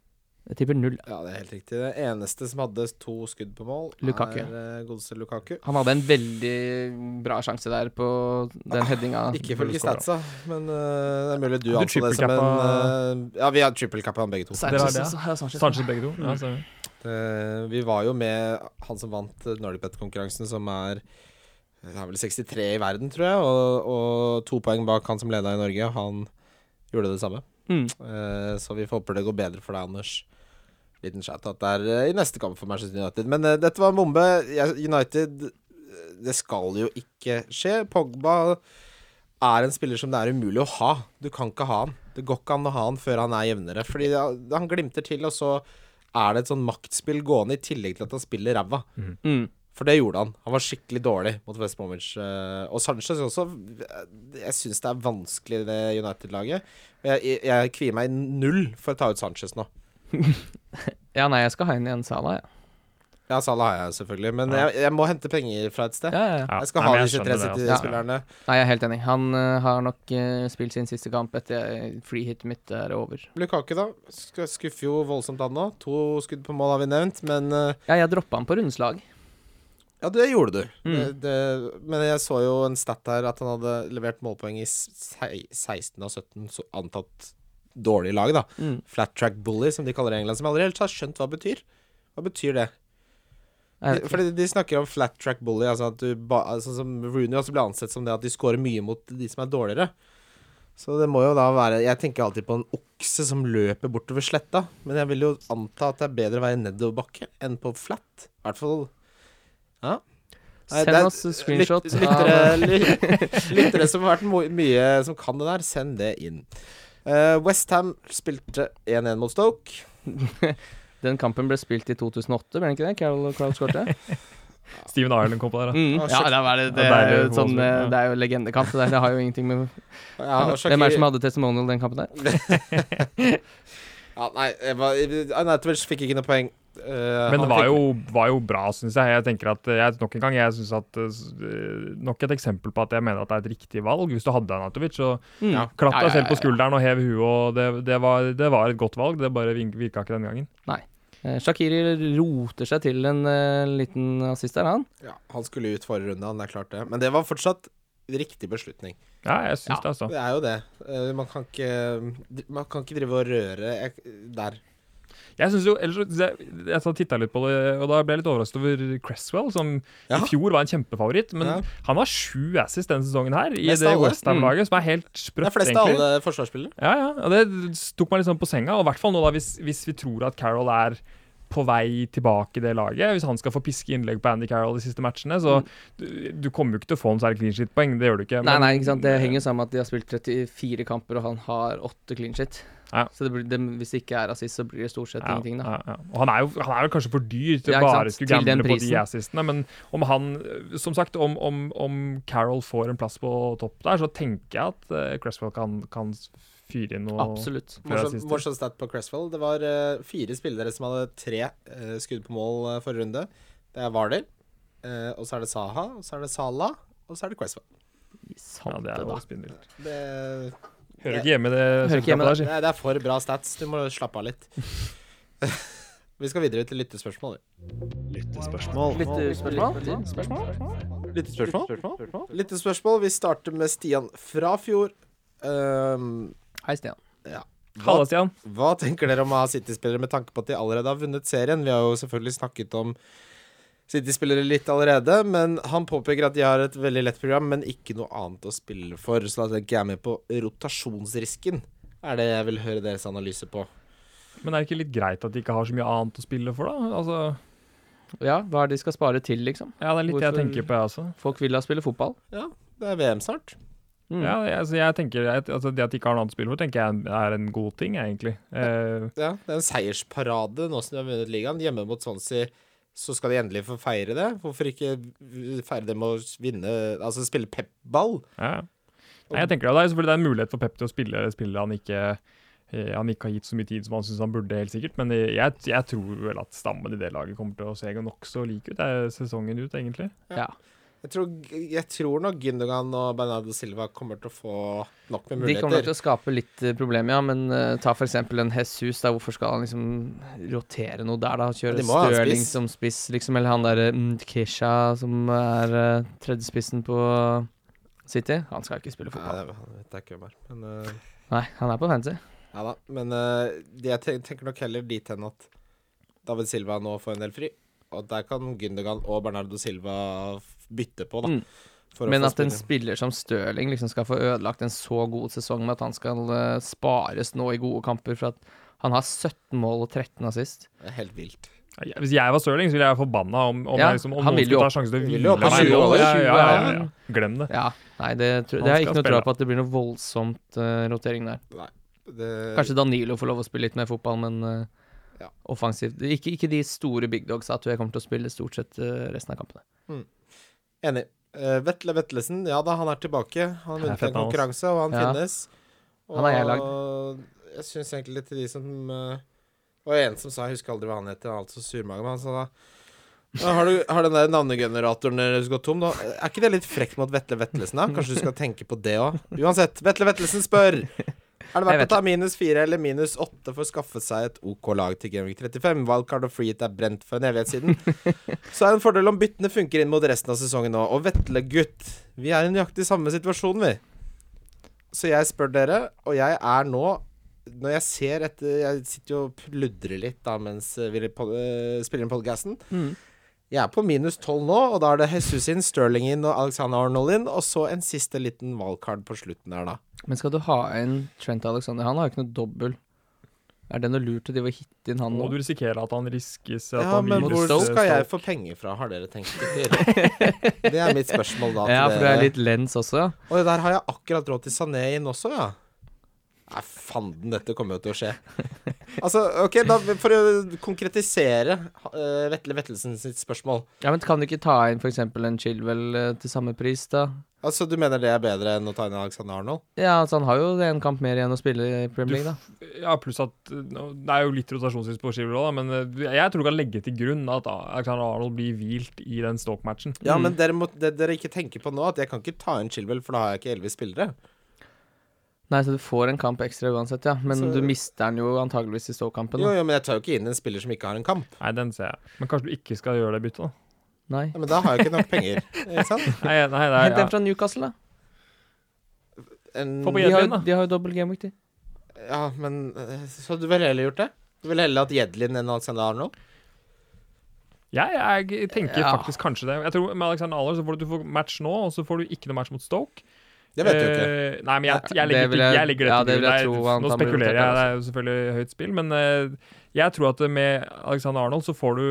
Jeg tipper null. Ja, det er helt riktig. Det eneste som hadde to skudd på mål, Lukaku. er uh, godeste Lukaku. Han hadde en veldig bra sjanse der på den headinga. Ikke ifølge statsa, men uh, det er mulig du Du anså det som en eh, Ja, vi har trippelcappa han begge to. Det var det, ja. Sanchez. Sanchez begge to. Ja, så. Eh, vi var jo med han som vant eh, Nordic Bet-konkurransen, som er det er vel 63 i verden, tror jeg, og, og to poeng bak han som leda i Norge. Han gjorde det samme. Mm. Eh, så vi håper det går bedre for deg, Anders. Liten shout-out der er i neste kamp for Manchester United. Men uh, dette var en bombe. United eh, Det skal jo ikke skje. Pogba er en spiller som det er umulig å ha. Du kan ikke ha han. Det går ikke an å ha han før han er jevnere. Fordi han glimter til, og så er det et sånn maktspill gående, i tillegg til at han spiller ræva. Mm. For det gjorde han. Han var skikkelig dårlig mot West Bromwich. eh, Og Sanchez også. Jeg syns det er vanskelig, det United-laget. Jeg, jeg, jeg kvier meg null for å ta ut Sanchez nå. *laughs* Ja, nei, jeg skal ha inn igjen Salah, ja. Ja, Salah har jeg selvfølgelig, men Ja. jeg, jeg må hente penger fra et sted. Ja, ja, ja. Jeg skal ha de disse tre det. City-spillerne. Nei, jeg er helt enig. Han uh, har nok uh, spilt sin siste kamp etter free hit mitt er over. Lukaku, da. Skuffer jo voldsomt han nå. To skudd på mål har vi nevnt, men uh, Ja, jeg droppa han på rundeslag. Ja, det gjorde du. Mm. Det, det, men jeg så jo en stat her at han hadde levert målpoeng i 16 av 17 så antatt dårlige lag, da. Mm. Flat track bully, som de kaller det i England, som jeg aldri helt har skjønt hva det betyr. Hva betyr det? Fordi de snakker om flat track bully, altså at du ba, altså som Rooney også ble ansett som det at de scorer mye mot de som er dårligere. Så det må jo da være Jeg tenker alltid på en okse som løper bortover sletta, men jeg vil jo anta at det er bedre å være nedoverbakke enn på flat. I hvert fall Ja. Nei, Send er- oss screenshot lyt- lyttere, ly- *laughs* lyttere som har vært mye som kan det der, send det inn. Uh, Westham spilte 1-1 mot Stoke. *laughs* Den kampen ble spilt i 2008, ble den ikke det? Carol Crowd skårte? *laughs* Steven Ireland kom på der, da. Mm. Ja, det, det, det, er jo sånn, eh, det er jo legendekamp. Det, det har jo ingenting med Ja, Hvem er det som hadde testimonial den kampen der? Ja, nei, Anatovic fikk ikke noe poeng. Eh, Men det var fikk- jo, var jo bra, syns jeg. Jeg tenker at, jeg, Nok en gang, jeg synes at uh, Nok et eksempel på at jeg mener at det er et riktig valg. Hvis du hadde Anatovic, så Mm. Ja. klapp Ja, deg ja, selv på ja, ja. skulderen og hev huet, og det, det, var, det var et godt valg. Det bare virka ikke den gangen. Nei. Shakiri roter seg til en uh, liten assist der, han. Ja, han skulle ut forrige runde, han, det er klart det. Men det var fortsatt riktig beslutning. Ja, jeg syns Ja. det, altså. Det er jo det. Man, kan ikke, man kan ikke drive og røre der. Jeg synes jo, ellers, jeg, jeg titta litt på det, og da ble jeg litt overrasket over Cresswell, som Ja. i fjor var en kjempefavoritt. Men Ja. han har sju assists denne sesongen her, i Mest det. Westham-laget, som er helt Det er flest av alle forsvarsspillere. Ja, ja, og det tok meg litt sånn på senga, og i hvert fall nå da hvis, hvis vi tror at Carroll er på vei tilbake i det laget. Hvis han skal få piske innlegg på Andy Carroll de siste matchene, så du, du kommer jo ikke til å få en særlig clean shit-poeng. Det gjør du ikke. Nei, men- nei, ikke sant. Det henger sammen med at de har spilt 34 kamper, og han har 8 clean shit. Ja. Så det blir, det, hvis det ikke er assist, så blir det stort sett Ja, ingenting, da. ja. Og han er jo han er jo kanskje for dyr til Ja, bare skulle gamble på de assistene, men om han Som sagt, om, om, om Carroll får en plass på topp der, så tenker jeg at uh, Cresswell kan, kan fyre inn noe Absolutt. Morsom, stat på Cresswell. Det var uh, fire spillere som hadde tre uh, skudd på mål uh, forrige runde. Det er eh, og så er det Saha, og så er det Salah, og så er det Cresswell. Ja, det er jo spinnvilt. Det, Hører ikke hjemme det Hører ikke hjemme der, det, er, det er for bra stats. Du må slappe av litt. *laughs* Vi skal videre til lyttespørsmål. Lyttespørsmål. Lyttespørsmål. Lyttespørsmål? Lyttespørsmål. Vi starter med Stian fra fjor. Um, Hei, Stian. hva, Halla, Stian. hva tenker dere om å ha City-spillere med tanke på at de allerede har vunnet serien? Vi har jo selvfølgelig snakket om City-spillere litt allerede, men han påpeker at de har et veldig lett program, men ikke noe annet å spille for. Så da tenker jeg med på rotasjonsrisken. Er det jeg vil høre deres analyse på. Men er det ikke litt greit at de ikke har så mye annet å spille for, da? Altså, Ja, hva er det de skal spare til, liksom? ja, det er litt det jeg tenker på, jeg også. Folk vil da spille fotball. Ja, det er VM snart. Mm. Ja, jeg, altså, jeg tenker altså, Det at de ikke har noe annet å spille for, tenker jeg er en god ting, egentlig. Eh, Ja, det er en seiersparade nå som de har vunnet ligaen. Hjemme mot Swansea så skal de endelig få feire det. Hvorfor ikke feire det med å vinne Altså spille pep-ball? ja. Nei, jeg tenker Det er selvfølgelig det er en mulighet for Pep til å spille spillet han ikke eh, han ikke har gitt så mye tid som han syns han burde, helt sikkert. Men jeg, jeg tror vel at stammen i det laget kommer til å se nokså lik ut. Det er sesongen ut, egentlig. Ja. Jeg tror, jeg tror nok Gündogan og Bernardo Silva kommer til å få nok med muligheter. De kommer til å skape litt uh, problemer, ja. Men uh, ta eksempel en Jesus. Da. Hvorfor skal han liksom rotere noe der, da? Kjøre Stirling som spiss, liksom. Eller han derre mm, Kesha som er uh, tredjespissen på City. Han skal ikke spille Nei, fotball. det han vet jeg ikke hvem er. Men, uh... Nei, han er på fancy. ja da. Men uh, jeg tenker nok heller dit hen at David Silva nå får en del fri. Og der kan Gündogan og Bernardo Silva bytte på, da. Mm. for å Men få at en spiller som Stirling liksom skal få ødelagt en så god sesong med at han skal uh, spares nå i gode kamper for at han har 17 mål og 13 assist. Det er helt vilt. Hvis jeg var Stirling, så ville jeg være forbanna om, om, Ja, jeg liksom, om han noen vil jo skulle ta sjansen til å Vil hvile meg. 20 år, Ja, ja, ja, ja, Glem det. Ja, nei, det, tror, det har jeg ikke noe tro på at det blir noe voldsomt uh, rotering der. Det, Kanskje Danilo får lov å spille litt mer fotball, men uh, Ja. offensivt Ikke, ikke de store big dogs at jeg kommer til å spille stort sett uh, resten av kampene. Enig. Uh, Vetle Vetlesen, ja da, han er tilbake. Han har er vunnet en konkurranse, og han Ja. finnes. Han har jeg lagd. jeg syns egentlig litt til de som uh, Og en som sa, jeg husker aldri hva han het, han er altså surmage, men han sa da har, du, har den der navnegeneratoren deres gått tom, da? Er ikke det litt frekt mot Vetle Vetlesen, da? Kanskje du skal tenke på det òg? Uansett, Vetle Vetlesen spør. Er det verdt å ta minus fire eller minus åtte for å skaffe seg et OK lag til Gameweek 35? Wildcard og freehit er brent for en evighet siden. *laughs* Så er det en fordel om byttene funker inn mot resten av sesongen nå. Og Vetle, gutt, vi er i nøyaktig samme situasjon, vi. Så jeg spør dere, og jeg er nå Når jeg ser etter Jeg sitter jo og pludrer litt da mens vi eh, spiller inn podcasten. Jeg er på minus 12 nå, og da er det Jesus inn, Sterling inn og Alexander Arnold inn, og så en siste liten wildcard på slutten der, da. Men skal du ha en Trent Alexander? Han har jo ikke noe dobbel. Er det noe lurt å de og hitte inn han Må nå? du risikere at han riskes at Ja, han men hvor skal jeg få penger fra, har dere tenkt litt? Det er mitt spørsmål da. *laughs* til Ja, for du er litt lens også, ja. Og der har jeg akkurat råd til Sané inn også, ja. Nei, fanden, dette kommer jo til å skje. *laughs* Altså, ok, da for å konkretisere uh, Vetle Vettelsen sitt spørsmål. Ja, men Kan du ikke ta inn f.eks. en Chilwell uh, til samme pris, da? Altså, du mener det er bedre enn å ta inn Alexander Arnold? Ja, altså han har jo en kamp mer igjen å spille i Premier League, da. Ja, pluss at Det er jo litt rotasjonsvis på Chilwell òg, men uh, jeg tror du kan legge til grunn at Alexander Arnold blir hvilt i den Stoke-matchen. Ja, Mm. men dere, må, det dere ikke tenker på nå, at jeg kan ikke ta inn Chilwell, for da har jeg ikke elleve spillere. Nei, så du får en kamp ekstra uansett, ja. Men Så- du mister den jo antageligvis i Stoke-kampen. Jo, jo, men jeg tar jo ikke inn en spiller som ikke har en kamp. Nei, den ser jeg. Men kanskje du ikke skal gjøre det byttet, da? Nei. Ja, men da har jeg ikke nok penger. *laughs* Ikke sant? Nei, nei, nei, Hent en fra Newcastle, da. En, Få på De Jedlin, har, da. de har jo dobbel gameweek, de. ja, men eh, Så du ville heller gjort det? Du ville heller hatt Jedlin enn Alexander Arnold? Ja, jeg tenker Ja. faktisk kanskje det. Jeg tror Med Alexander Arnold så får du, du får match nå, og så får du ikke noe match mot Stoke. Det vet du jo ikke. Uh, nei, men jeg, jeg, jeg, det legger, vil jeg- jeg legger det ja, til jeg grunn. tro Nå spekulerer jeg, det er jo selvfølgelig høyt spill, men uh, jeg tror at med Alexander Arnold så får du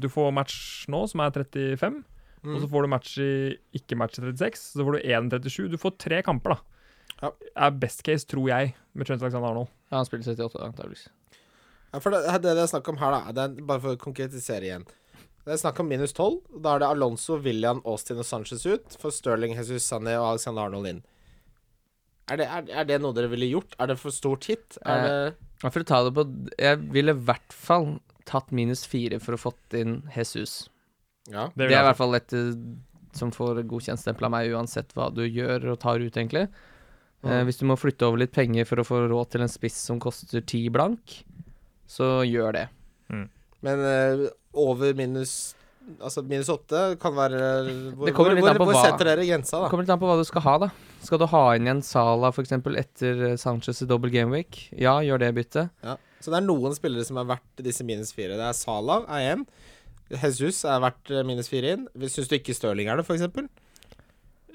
Du får match nå, som er 35, Mm. og så får du match i ikke match i 36, så får du 1-37. Du får tre kamper, da. Ja. Er best case, tror jeg, med Trent Alexander Arnold. Ja, han spiller 78, antakeligvis. Ja, for det, det det er snakk om her, da det er Bare for å konkretisere igjen. Det er snakk om minus 12. Da er det Alonso, William, Austin og Sanchez ut. For Sterling, Jesus Sané og Alexander Arnold inn. Er det, er, er det noe dere ville gjort? Er det for stort hit? Er Eh, det for å ta det på Jeg ville i hvert fall tatt minus fire for å fått inn Jesus. Ja. Det Det, er i hvert fall et eh, som får godkjentstempel av meg, uansett hva du gjør og tar ut, egentlig. Eh, Mm. hvis du må flytte over litt penger for å få råd til en spiss som koster ti blank, så gjør det. Men uh, over minus Altså minus åtte kan være Hvor, hvor, hvor, hvor hva- setter dere grensa, da? Det kommer litt an på hva du skal ha, da. Skal du ha inn igjen Sala f.eks. etter eh, Sanchez i double gameweek? Ja, gjør det byttet. Ja. Så det er noen spillere som er verdt disse minus fire. Det er Sala er én. Jesus er verdt eh, minus fire inn. Syns du ikke Stirling er det, eksempel?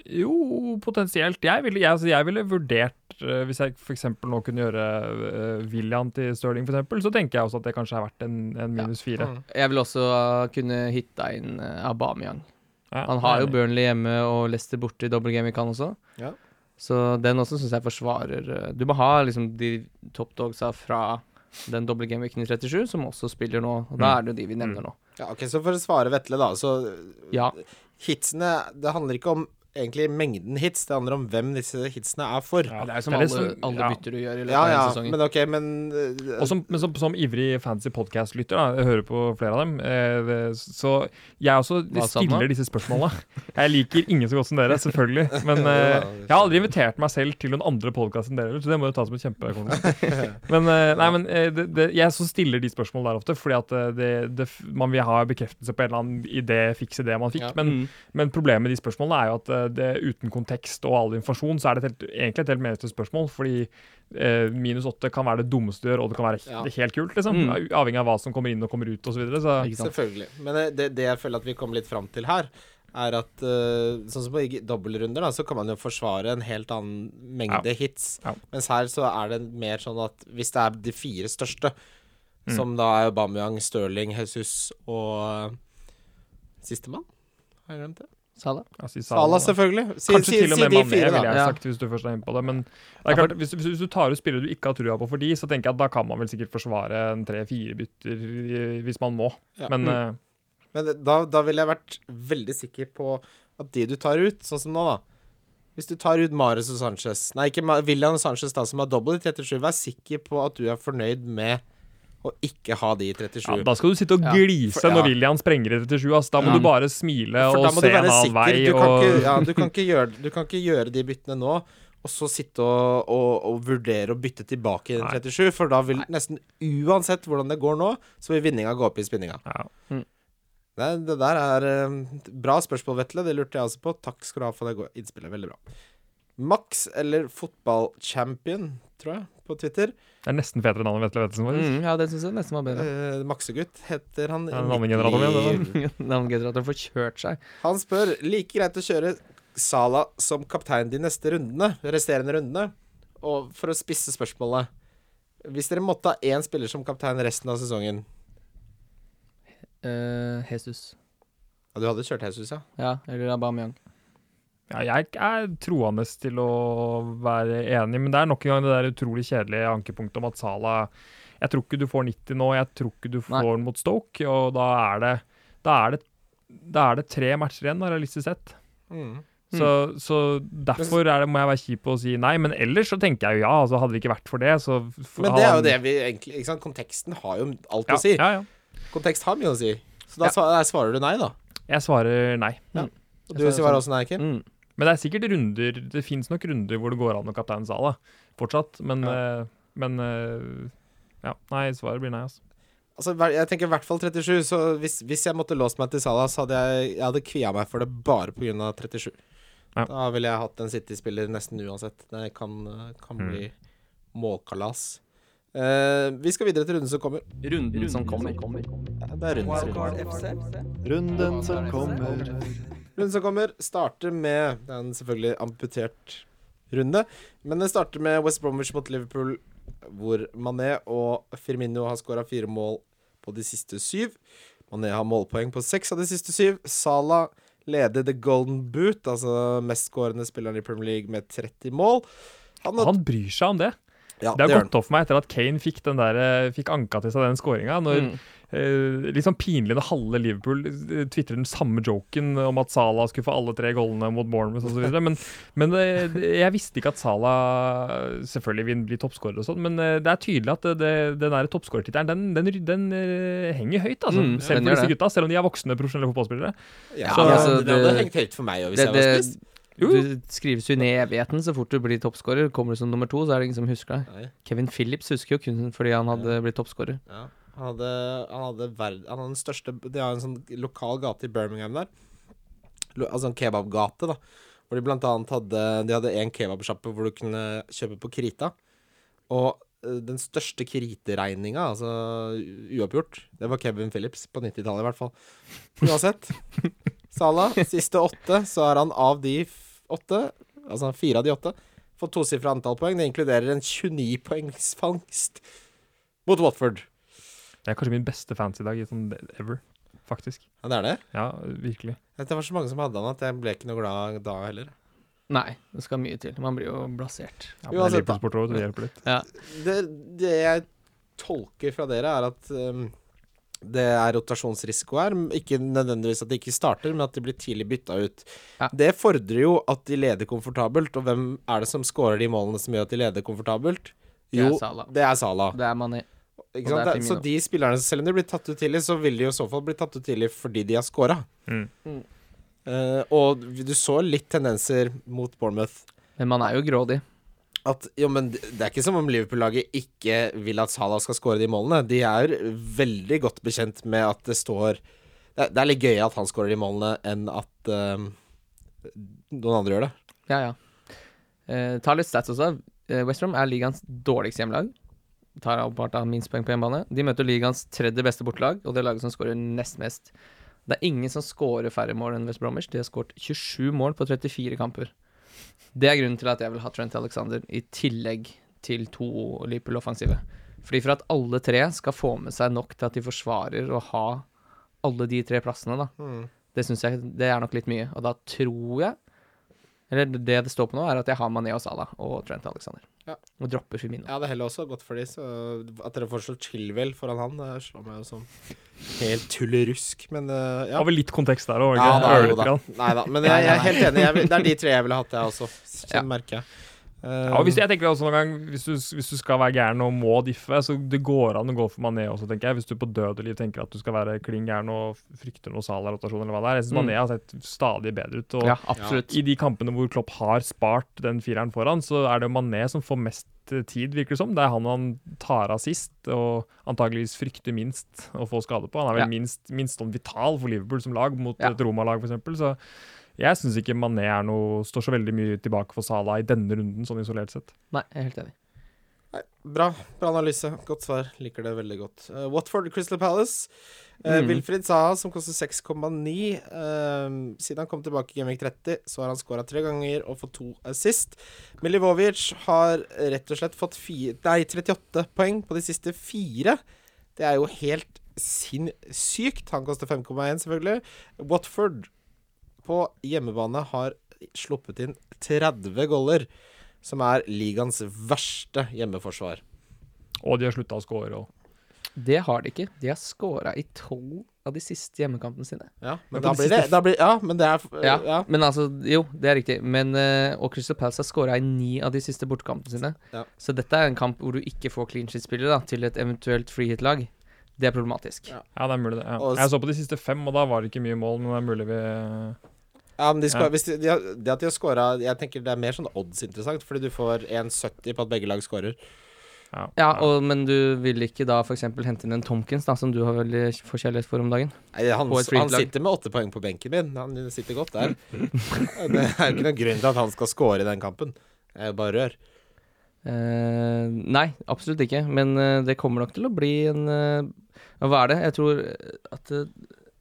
Jo, potensielt. Jeg ville, jeg, altså, jeg ville vurdert Hvis jeg f.eks. nå kunne gjøre uh, William til Stirling, for eksempel, så tenker jeg også at det kanskje er verdt en, en minus fire. Mm. Jeg vil også uh, kunne hitta inn Aubameyang. Ja, Han har jo. Burnley hjemme og Leicester borte i double game i Cannes også. Ja. Så den også syns jeg forsvarer Du må ha liksom de top dogsa fra den doble gameweeken i 37, som også spiller nå. Og da Mm. er det jo de vi nevner nå. Ja, ok, Så for å svare Vetle, da, så Ja. Hitsene Det handler ikke om egentlig mengden hits, det handler om hvem disse hitsene er for. Ja, Det er jo som det er alle, som- alle ja. bytter du gjør i løpet Ja, av ja, sesongen. men ok, men uh, Og som, men som, som ivrig fancy podcast-lytter, jeg hører på flere av dem, eh, det- så jeg også stiller disse spørsmålene. Jeg liker ingen så godt som dere, selvfølgelig. *laughs* Men eh, jeg har aldri invitert meg selv til noen andre podkast enn dere, så det må du ta som et kjempekompliment. *laughs* Men, eh, nei, men eh, det, det, jeg så stiller de spørsmålene der ofte, fordi at eh, det, det, man vil ha bekreftelse på en eller annen idé, fikse det man fikk. Ja. Men, Mm. men problemet med de spørsmålene er jo at eh, det, uten kontekst og all informasjon, så er det et helt, egentlig et helt meningsløst spørsmål. Fordi eh, minus åtte kan være det dummeste du gjør, og det kan være Ja. helt, helt kult. liksom. Mm. Avhengig av hva som kommer inn og kommer ut osv. Så, videre, så Selvfølgelig. Men det, det jeg føler at vi kommer litt fram til her, er at uh, sånn som på dobbeltrunder, da, så kan man jo forsvare en helt annen mengde hits. Ja. Mens her så er det mer sånn at hvis det er de fire største, Mm. som da er Aubameyang, Stirling, Jesus og uh, sistemann? Har jeg glemt det? Sala? ja, si Salah, Salah, selvfølgelig. Si, Kanskje si, til og med Mané, fire, ville jeg Ja. sagt, hvis du først er inne på det. Men det er klart, hvis, hvis, hvis du tar ut spillere du ikke har trua på for de, så tenker jeg at da kan man vel sikkert forsvare en tre-fire bytter hvis man må. Ja. Men Mm. uh, Men da, da ville jeg vært veldig sikker på at de du tar ut, sånn som nå, da Hvis du tar ut Mares og Sanchez Nei, ikke William og Sanchez, da, som har dobbelt i 37, vær sikker på at du er fornøyd med å ikke ha de i 37. ja, da skal du sitte og Ja, glise for- ja. når William sprenger i 37. Altså, Da må Ja. du bare smile For og se en annen sikker. vei. Du kan, og, ikke, ja, du, kan ikke gjøre, du kan ikke gjøre de byttene nå, og så sitte og, og, og vurdere å bytte tilbake i den Nei. 37, for da vil nesten uansett hvordan det går nå, så vil vinninga gå opp i spinninga. ja. Det, det der er eh, bra spørsmål, Vetle. Det lurte jeg også på. Takk skal du ha for det innspillet. Veldig bra. Max eller fotballchampion, tror jeg, på Twitter. Det er nesten fetere navn enn Vetle Vettelsen. Mm, ja, det syns jeg nesten var bedre. Eh, Maksegutt heter han. Ja, navnegeneratoren får kjørt seg. Han spør like greit å kjøre Sala som kaptein de neste rundene, resterende rundene. Og for å spisse spørsmålet Hvis dere måtte ha én spiller som kaptein resten av sesongen uh, Jesus. Ja, du hadde kjørt Jesus, ja? Ja, eller Aubameyang. Ja, jeg er troende til å være enig, men det er nok en gang det der utrolig kjedelige ankepunktet om at Sala Jeg tror ikke du får 90 nå, jeg tror ikke du får den mot Stoke, og da er det Da er det, da er det tre matcher igjen, realistisk sett. Mm. Så, så derfor er det, må jeg være kjip og si nei. Men ellers så tenker jeg jo ja. Altså, hadde det ikke vært for det, så for Men det er jo det vi egentlig ikke sant? Konteksten har jo alt ja, å si. Ja, ja. Kontekst har mye å si. Så da Ja. svarer du nei, da. Jeg svarer nei. Og du svarer også nei, Kim? Mm. Men det er sikkert runder Det fins nok runder hvor det går an å kapteine Sala fortsatt. Men, eh, men eh, ja. Nei, svaret blir nei, altså. Altså, jeg tenker i hvert fall 37, så hvis, hvis jeg måtte låst meg til Salah, så hadde jeg, jeg hadde kvia meg for det bare pga. 37. Ja. Da ville jeg hatt en City-spiller nesten uansett. Det kan, kan Mm. bli målkalas. Uh, vi skal videre til runden som kommer. Runden som kommer. Ja, det er runden som kommer. Runden som kommer. Runden som kommer, starter med Det er en selvfølgelig amputert runde, men det starter med West Bromwich mot Liverpool, hvor Mané og Firmino har skåra fire mål på de siste syv. Mané har målpoeng på seks av de siste syv. Salah leder The Golden Boot, altså mestskårende spilleren i Premier League, med 30 mål. Han, Han bryr seg om det. ja, Det har gått opp for meg etter at Kane fikk, den der, eh, fikk anka til seg den skåringa. Mm. Eh, litt sånn pinlig når halve Liverpool eh, tvitrer den samme joken om at Salah skulle få alle tre goalene mot Bournemouth osv. Men, men det, det- jeg visste ikke at Salah selvfølgelig vil bli toppskårer og sånn, men eh, det er tydelig at det, det, den der toppskårertittelen, den, den, den eh, henger høyt, altså. Mm, selv for disse gutta, selv om de er voksne profesjonelle fotballspillere. Ja, Så- altså, det, hadde hengt høyt for meg òg, hvis Det, jeg var spist. Jo. Du skrives jo ned i evigheten så fort du blir toppskårer. Kommer du som nummer to, så er det ingen som husker deg. Kevin Phillips husker jo kun fordi han hadde blitt toppskårer. Ja. Han hadde, han hadde verd, Han hadde den største De har en sånn lokal gate i Birmingham der. Altså en kebabgate, da. Hvor de blant annet hadde De hadde en kebabsjappe hvor du kunne kjøpe på krita. Og eh, den største kriteregninga, altså uoppgjort, det var Kevin Phillips på 90-tallet i hvert fall. Uansett. Salah, siste åtte, så er han av de åtte, altså fire av de åtte, fått tosifra antall poeng. Det inkluderer en 29 poengs fangst mot Watford. Det er kanskje min beste dag i sånn ever, faktisk. Ja, det er det? Ja, virkelig. Det var så mange som hadde han at jeg ble ikke noe glad da heller. Nei, det skal mye til. Man blir jo blasert. Ja, men Uansett, det er Liverpool-sport det hjelper litt. Ja. Det, det jeg tolker fra dere, er at um, det er rotasjonsrisiko her. Ikke nødvendigvis at de ikke starter, men at de blir tidlig bytta ut. Ja. Det fordrer jo at de leder komfortabelt, og hvem er det som scorer de målene som gjør at de leder komfortabelt? Jo, det er Salah. Det er Mané. Sant? det er Det- Så de spillerne, selv om de blir tatt ut tidlig, så vil de jo i så fall bli tatt ut tidlig fordi de har scora. Mm. Eh, og du så litt tendenser mot Bournemouth Men man er jo grådig. at jo, men det er ikke som om Liverpool-laget ikke vil at Salah skal skåre de målene. De er veldig godt bekjent med at det står Det er, det er litt gøy at han skårer de målene, enn at uh, noen andre gjør det. Ja, ja. Uh, ta litt stats også. Westrom West er ligaens dårligste hjemmelag. Tar halvparten av minst poeng på hjemmebane. De møter ligaens tredje beste bortelag, og det er laget som skårer nest mest. Det er ingen som skårer færre mål enn West Bromwich. De har skåret 27 mål på 34 kamper. Det er grunnen til at jeg vil ha Trent Alexander i tillegg til to Liverpool-offensive. Fordi for at alle tre skal få med seg nok til at de forsvarer å ha alle de tre plassene, da. Mm. Det syns jeg det er nok litt mye. Og da tror jeg Eller det det står på nå, er at jeg har Mané og Salah og Trent Alexander. Ja. Og dropper Firmino. Ja, det heller også godt for de, så at dere foreslår Chilwell foran han, det slår meg jo som helt tullerusk, men uh, ja. Har vel litt kontekst der òg, ikke? da. Nei da, men jeg, jeg er helt enig. Jeg, det er de tre jeg ville hatt, jeg også. Ja. Sånn merker jeg. Ja, og hvis, jeg tenker også noen gang, hvis du, hvis du skal være gæren og må diffe, så det går an å gå for Mané også, tenker jeg. Hvis du på død og liv tenker at du skal være klin gæren og frykter noe Salah-rotasjon eller hva det er. Jeg syns Mm. Mané har sett stadig bedre ut. Og Ja, i de kampene hvor Klopp har spart den fireren foran, så er det jo Mané som får mest eh, tid, virker det som. Det er han han tar av sist, og antageligvis frykter minst å få skade på. Han er vel Ja. minst, minst sånn vital for Liverpool som lag, mot Ja. et Roma-lag f.eks. Så jeg syns ikke Mané er noe, står så veldig mye tilbake for Salah i denne runden, sånn isolert sett. Nei, jeg er helt enig. Nei, bra. Bra analyse. Godt svar. Liker det veldig godt. Uh, Watford Crystal Palace. Uh, Mm. Wilfried Saha, som koster 6,9. eh, siden han kom tilbake i Gameweek 30, så har han skåra tre ganger og fått to assist. Milivovic har rett og slett fått fire, nei, 38 poeng på de siste fire. Det er jo helt sinnssykt. Han koster 5,1, selvfølgelig. Watford på hjemmebane har sluppet inn 30 goller, som er ligaens verste hjemmeforsvar. Og de har slutta å score. òg. Det har de ikke. De har scora i tolv av de siste hjemmekampene sine. Ja, men Men da blir det da blir, Ja, men det er Ja, ja. Men altså, jo, det er riktig. Men, eh, og Crystal Palace har scora i ni av de siste bortekampene sine. Ja. Så dette er en kamp hvor du ikke får clean shit-spillere til et eventuelt free hit-lag. Det er problematisk. Ja. Ja, det er mulig, det. Ja. Jeg så på de siste fem, og da var det ikke mye mål, men det er mulig vi Ja, men de skal, Ja. hvis de, de har, det at de har scora Jeg tenker det er mer sånn odds interessant, fordi du får 1,70 på at begge lag scorer. Ja, Ja, og, men du vil ikke da f.eks. hente inn en Tomkins, da, som du har veldig forkjærlighet for om dagen? Nei, han, han sitter med åtte poeng på benken min. Han sitter godt der. *laughs* det er ikke noen grunn til at han skal score i den kampen. Det er bare rør. Eh, nei, absolutt ikke. Men eh, det kommer nok til å bli en eh, Hva er det? Jeg tror at eh,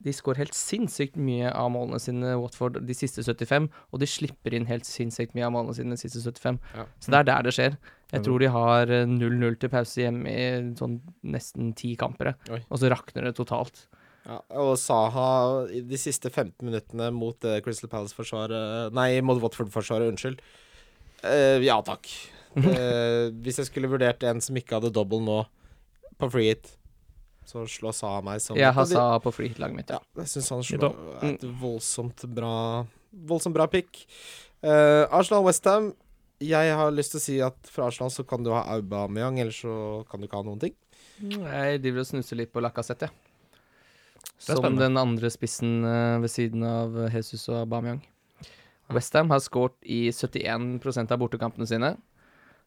de skårer helt sinnssykt mye av målene sine, Watford, de siste 75. Og de slipper inn helt sinnssykt mye av målene sine de siste 75. Ja. Så det er der det skjer. Jeg tror de har eh, 0-0 til pause hjemme i sånn nesten ti kamper. Oi. Og så rakner det totalt. Ja, og Saha i de siste 15 minuttene mot eh, Crystal Palace-forsvaret Nei, mot Watford-forsvaret, unnskyld. Uh, ja takk. Uh, *laughs* hvis jeg skulle vurdert en som ikke hadde double nå, på free hit, så slår Saha meg som Jeg har Sa på free hit-laget mitt. Ja, jeg syns han slår et voldsomt bra Voldsomt bra pick. Uh, Arsenal-Westham. Jeg har lyst til å si at fra Arsenal så kan du ha Aubameyang, eller så kan du ikke ha noen ting. Jeg driver og snuser litt på Lacassette, jeg. Som den andre spissen eh, ved siden av Jesus og Aubameyang. Westham har skåret i 71% av bortekampene sine.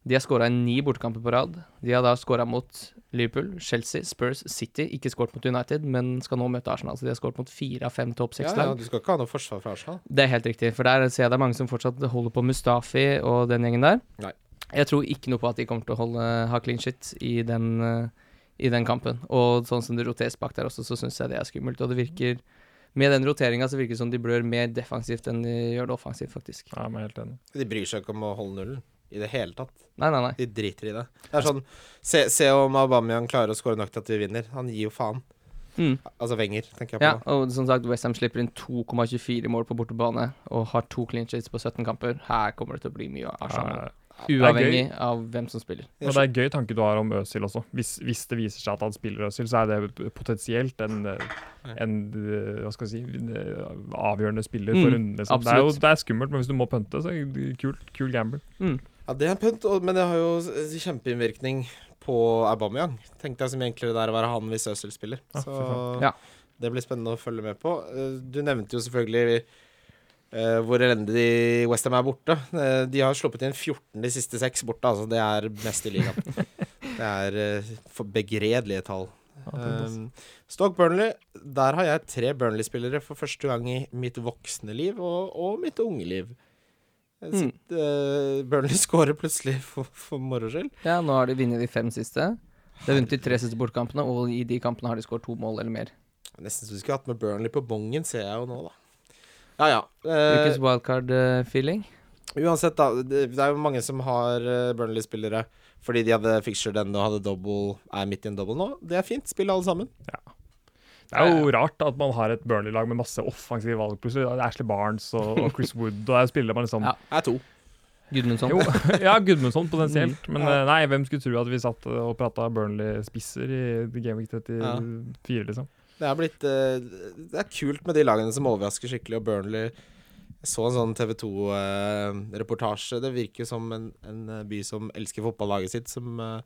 De har skåra i ni bortekamper på rad. De har da skåra mot Liverpool, Chelsea, Spurs, City. Ikke skåret mot United, men skal nå møte Arsenal. Så de har skåret mot fire av fem topp seks-lag. Ja, ja, du skal ikke ha noe forsvar fra Arsenal. Det er helt riktig, for der ser jeg det er mange som fortsatt holder på Mustafi og den gjengen der. Nei. Jeg tror ikke noe på at de kommer til å holde, ha clean shit i den, eh, i den kampen. Og sånn som det roteres bak der også, så syns jeg det er skummelt. Og det virker Med den roteringa så virker det som de blør mer defensivt enn de gjør det offensivt, faktisk. Ja, jeg er helt enig. De bryr seg ikke om å holde nullen i det hele tatt. Nei, nei, nei. De driter i det. Det er sånn Se, se om Aubameyang klarer å score nok til at vi vinner. Han gir jo faen. Mm. Altså Wenger, tenker jeg på. Ja, og som sagt, Westham slipper inn 2,24 mål på bortebane og har to clean sheets på 17 kamper. Her kommer det til å bli mye Arsenal. Ja, Uavhengig av hvem som spiller. og det er en gøy tanke du har om Øzil også. Hvis, hvis det viser seg at han spiller Øzil, så er det potensielt en, en eh, hva skal jeg si, eh, avgjørende spiller for Mm, runden. Liksom. Det, er jo, det er skummelt, men hvis du må pønte, så er det kult, kul gamble. Mm. Ja, det er en pynt, men det har jo kjempeinnvirkning på Aubameyang. Tenkte jeg som egentlig enklere det er å være han hvis Øzil spiller. Ja, så. Ja. det blir spennende å følge med på. Eh, Du nevnte jo selvfølgelig uh, hvor elendig Westham er borte. Uh, de har sluppet inn 14 de siste seks borte, altså. Det er mest i ligaen. det er uh, begredelige tall. Um, Stoke Burnley, der har jeg tre Burnley-spillere for første gang i mitt voksne liv og, og mitt unge liv. Mm. eh, Burnley *laughs* skårer plutselig for, for moro skyld. Ja, nå har de vunnet de fem siste. De har vunnet de tre siste bortekampene, og i de kampene har de skåret to mål eller mer. Nesten så vi skulle hatt med Burnley på bongen, ser jeg jo nå, da. Ja ja. Eh, Ukens wildcard-feeling. uansett, da. Det, det er jo mange som har eh, Burnley-spillere fordi de hadde fixture den og hadde double, er midt i en double nå. Det er fint. Spill alle sammen. Det er jo rart at man har et Burnley-lag med masse offensive valg. Plutselig Ashley Barnes og, og *laughs* Chris Wood, og der spiller man liksom Ja. Jeg er to. Gudmundsson. Jo, *laughs* ja, Gudmundsson potensielt. Men Ja. eh, nei, hvem skulle tro at vi satt og prata Burnley-spisser i Game Week 34, liksom. Det er blitt eh, Det er kult med de lagene som overrasker skikkelig, og Burnley Jeg så en sånn TV 2-reportasje. det virker som en, en eh, by som elsker fotballaget sitt, som, eh,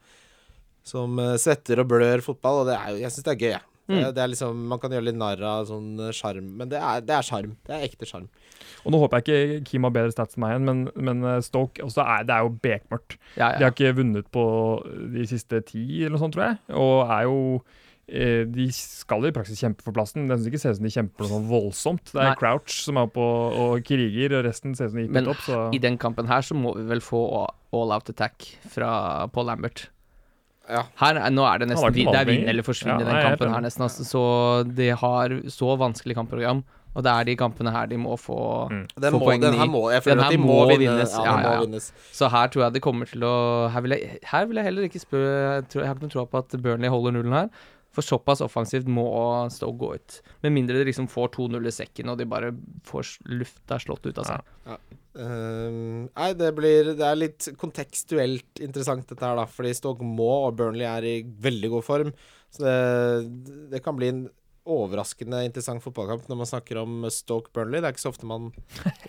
som eh, svetter og blør fotball, og det er Jeg syns det er gøy, Det, Mm. det er liksom, man kan gjøre litt narr av sånn eh, sjarm, men det er, det sjarm. Det er ekte sjarm. Og nå håper jeg ikke Kim har bedre stats enn meg igjen, men, men eh, Stoke også er, det er jo bekmørkt. Ja, De har ikke vunnet på de siste ti, eller noe sånt, tror jeg. Og er jo eh, De skal i praksis kjempe for plassen. Det syns ikke ser ut som de kjemper noe sånn voldsomt. Det er Nei. Crouch som er oppe og kriger, og resten ser ut som de gikk opp. Så I den kampen her så må vi vel få all out attack fra Paul Lambert. Ja. Her, er- nå er det nesten Det er vinn eller forsvinn Ja, i den kampen her, nesten. Altså, så de har så vanskelig kampprogram, og det er de kampene her de må få, Mm. Få må, poeng i. må Jeg Den føler her at de må, må vinne. vinnes. Ja, Ja, ja, vinnes. Så her tror jeg det kommer til å Her vil jeg, her vil jeg heller ikke spø Jeg, tror, jeg har ikke noe tro på at Burnley holder nullen her. For såpass offensivt må Stoke gå ut. Med mindre de liksom får 2-0 i sekken, og de bare får lufta slått ut av seg. Ehm, nei, det blir Det er litt kontekstuelt interessant, dette her, da. Fordi Stoke må, og Burnley er i veldig god form. Så det, det kan bli en overraskende interessant fotballkamp når man snakker om Stoke Burnley. Det er ikke så ofte man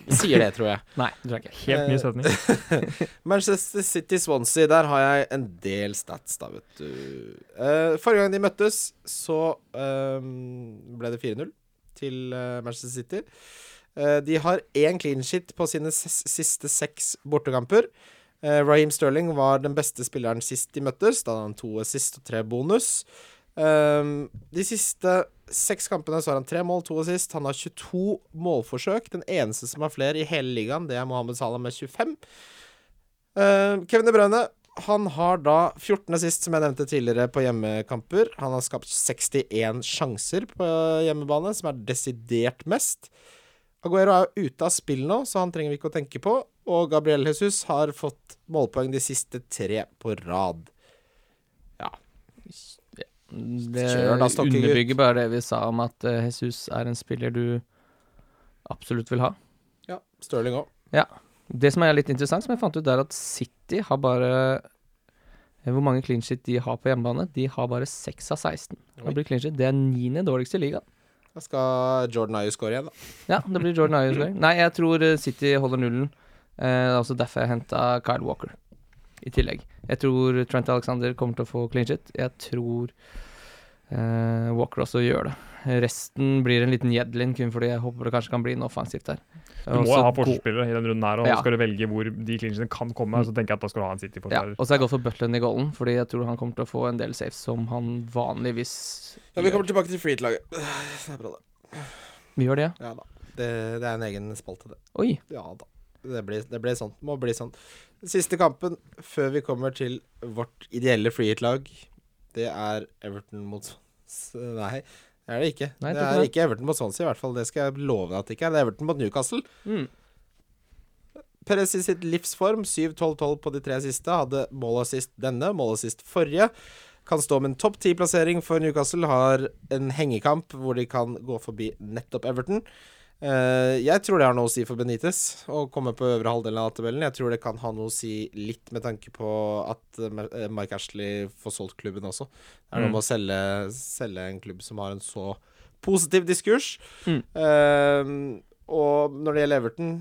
sier det, tror jeg. *laughs* Nei, det er ikke. Helt ny Eh, setning. *laughs* Manchester City Swansea, der har jeg en del stats, da, vet du. Uh, forrige gang de møttes, så ehm, ble det 4-0 til uh, Manchester City. Eh, de har én clean shit på sine siste seks bortekamper. Uh, Raheem Sterling var den beste spilleren sist de møttes. Da hadde han to assist og tre bonus. Ehm, de siste seks kampene så har han tre mål, to assist. Han har 22 målforsøk. Den eneste som har flere i hele ligaen, det er Mohammed Salah med 25. Eh, Kevin De Bruyne han har da 14 assist, som jeg nevnte tidligere, på hjemmekamper. Han har skapt 61 sjanser på hjemmebane, som er desidert mest. Aguero er jo ute av spill nå, så han trenger vi ikke å tenke på. Og Gabriel Jesus har fått målpoeng de siste tre på rad. Ja. Det Kjør da, underbygger bare det vi sa om at eh, Jesus er en spiller du absolutt vil ha. Ja, Stirling òg. Det som er litt interessant, som jeg fant ut, er at City har bare eh, Hvor mange clean shit de har på hjemmebane? De har bare 6 av 16. Det blir clean shit. Det er niende dårligste i ligaen. Da skal Jordan Ayew score igjen, da. Ja, det blir Jordan Ayew scoring. Nei, jeg tror eh, City holder nullen. Eh, det er også derfor jeg henta Kyle Walker i tillegg. Jeg tror Trent Alexander kommer til å få clean shit. Jeg tror eh, Walker også gjør det. Resten blir en liten Jedlin, kun fordi jeg håper det kanskje kan bli noe offensivt der. Du må ha forsvarsspillere i den runden her, og Ja. skal du velge hvor de clinchene kan komme, så tenker jeg at da skal du ha en City-forsvarer. og så er jeg godt for Butland i golden, fordi jeg tror han kommer til å få en del saves som han vanligvis Ja, vi kommer tilbake til freehit-laget. Det er bra, det. Vi gjør det, ja. Ja da. Det, det er en egen spalte, det. Oi. Ja da. Det blir, det blir sånn. Må bli sånn. Siste kampen før vi kommer til vårt ideelle freehit-lag, det er Everton mot Nei, det er det ikke. Nei, det er ikke Everton mot Swansea, i hvert fall. Det skal jeg love deg at det ikke er. Det er Everton mot Newcastle. Mm. Perez i sitt livsform, 7-12-12 på de tre siste. Hadde mål sist denne, mål sist forrige. Kan stå med en topp ti-plassering for Newcastle. Har en hengekamp hvor de kan gå forbi nettopp Everton. Eh, jeg tror det har noe å si for Benitez å komme på øvre halvdelen av tabellen. Jeg tror det kan ha noe å si litt med tanke på at eh, Mike Ashley får solgt klubben også. Det er noe Mm. med å selge, selge en klubb som har en så positiv diskurs. Mm. Uh, og når det gjelder Everton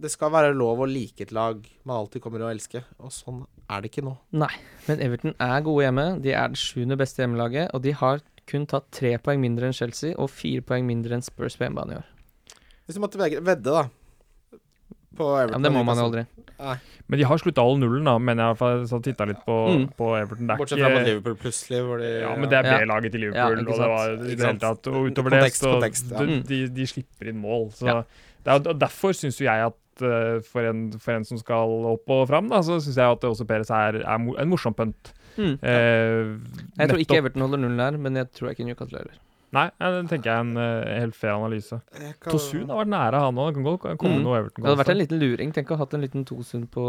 Det skal være lov å like et lag man alltid kommer å elske, og sånn er det ikke nå. Nei, men Everton er gode hjemme. De er det sjuende beste hjemmelaget, og de har kun tatt tre poeng mindre enn Chelsea og fire poeng mindre enn Spurs på hjemmebane i år. Hvis du måtte vedde, da på Ja, men det må man jo aldri. aldri. Men de har slutta å holde nullen, da, mener jeg. For jeg titta litt på, Mm. på Everton. Det er Bortsett fra mot ikke Liverpool plutselig, hvor de ja, men det er. B-laget til Liverpool, og det var i det hele tatt Og utover Kontekst, det, så kontekst, ja. de, de, de slipper inn mål. Så Ja. det er, og derfor syns jo jeg at eh, for, en, for en som skal opp og fram, da, så syns jeg at også Peres er, er en morsom punt. Mm. Eh, Jeg tror ikke Everton holder nullen der, men jeg tror ikke Newcastle heller. Nei, det tenker jeg er en uh, helt fair analyse. Kan- Tosun har vært nære, han òg. Kan godt komme Mm. noe Everton. Det hadde vært en liten luring. Tenk å ha hatt en liten Tosun på,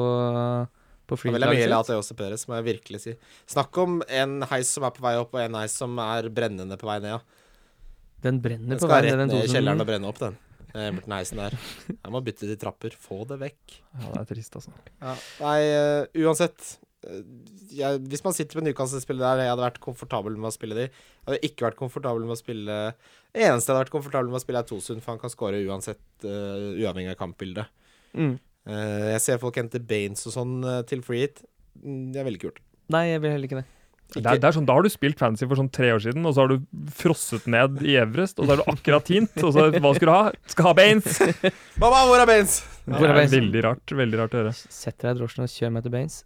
på Det er veldig mye freelaget lat sitt. til Jose Perez, må jeg virkelig si. Snakk om en heis som er på vei opp, og en heis som er brennende på vei ned. Ja. Den brenner Den på vei ned, den ned i kjelleren og brenne opp, den. Everton-heisen der. Jeg må bytte til trapper. Få det vekk. Ja, det er trist, altså. Ja. Nei, uh, uansett. Eh, jeg, hvis man sitter med Newcastle-spillere der, jeg hadde vært komfortabel med å spille de. Jeg hadde ikke vært komfortabel med å spille Det eneste jeg hadde vært komfortabel med å spille, er Tosun, for han kan score uansett, uh, uavhengig av kampbildet. Mm. Uh, jeg ser folk hente Baines og sånn uh, til free hit. Jeg Det er veldig kult. Nei, jeg vil heller ikke det. Det er, det er sånn, Da har du spilt fancy for sånn tre år siden, og så har du frosset ned i Everest, og så er du akkurat tint. Og så hva skal du ha? Skal ha Baines! Mamma, hvor er Baines? Ja, det er Baines? veldig rart. Veldig rart å høre. Sett deg i drosjen og kjør meg til Baines.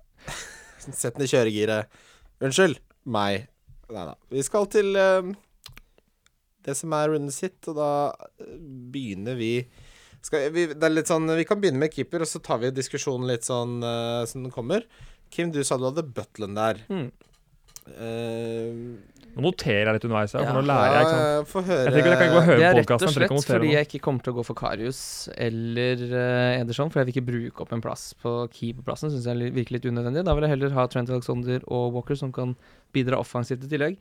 Sett den i kjøregiret. Unnskyld meg. Nei da. Vi skal til eh, det som er runden sitt, og da eh, begynner vi skal, vi, det er litt sånn, vi kan begynne med keeper, og så tar vi diskusjonen litt sånn uh, som den kommer. Kim, du sa du hadde Butland der. Mm. Eh, Nå noterer jeg litt underveis her, for nå lærer jeg. ikke sant? ja, Få høre Jeg tenker jeg kan gå og høre Det er rett podcasten, og jeg trenger slett ikke å notere fordi noe. jeg ikke kommer til å gå for Karius eller uh, Ederson, for jeg vil ikke bruke opp en plass på keeperplassen. Syns jeg li- virker litt unødvendig. Da vil jeg heller ha Trent Alexander og Walker som kan bidra offensivt i tillegg.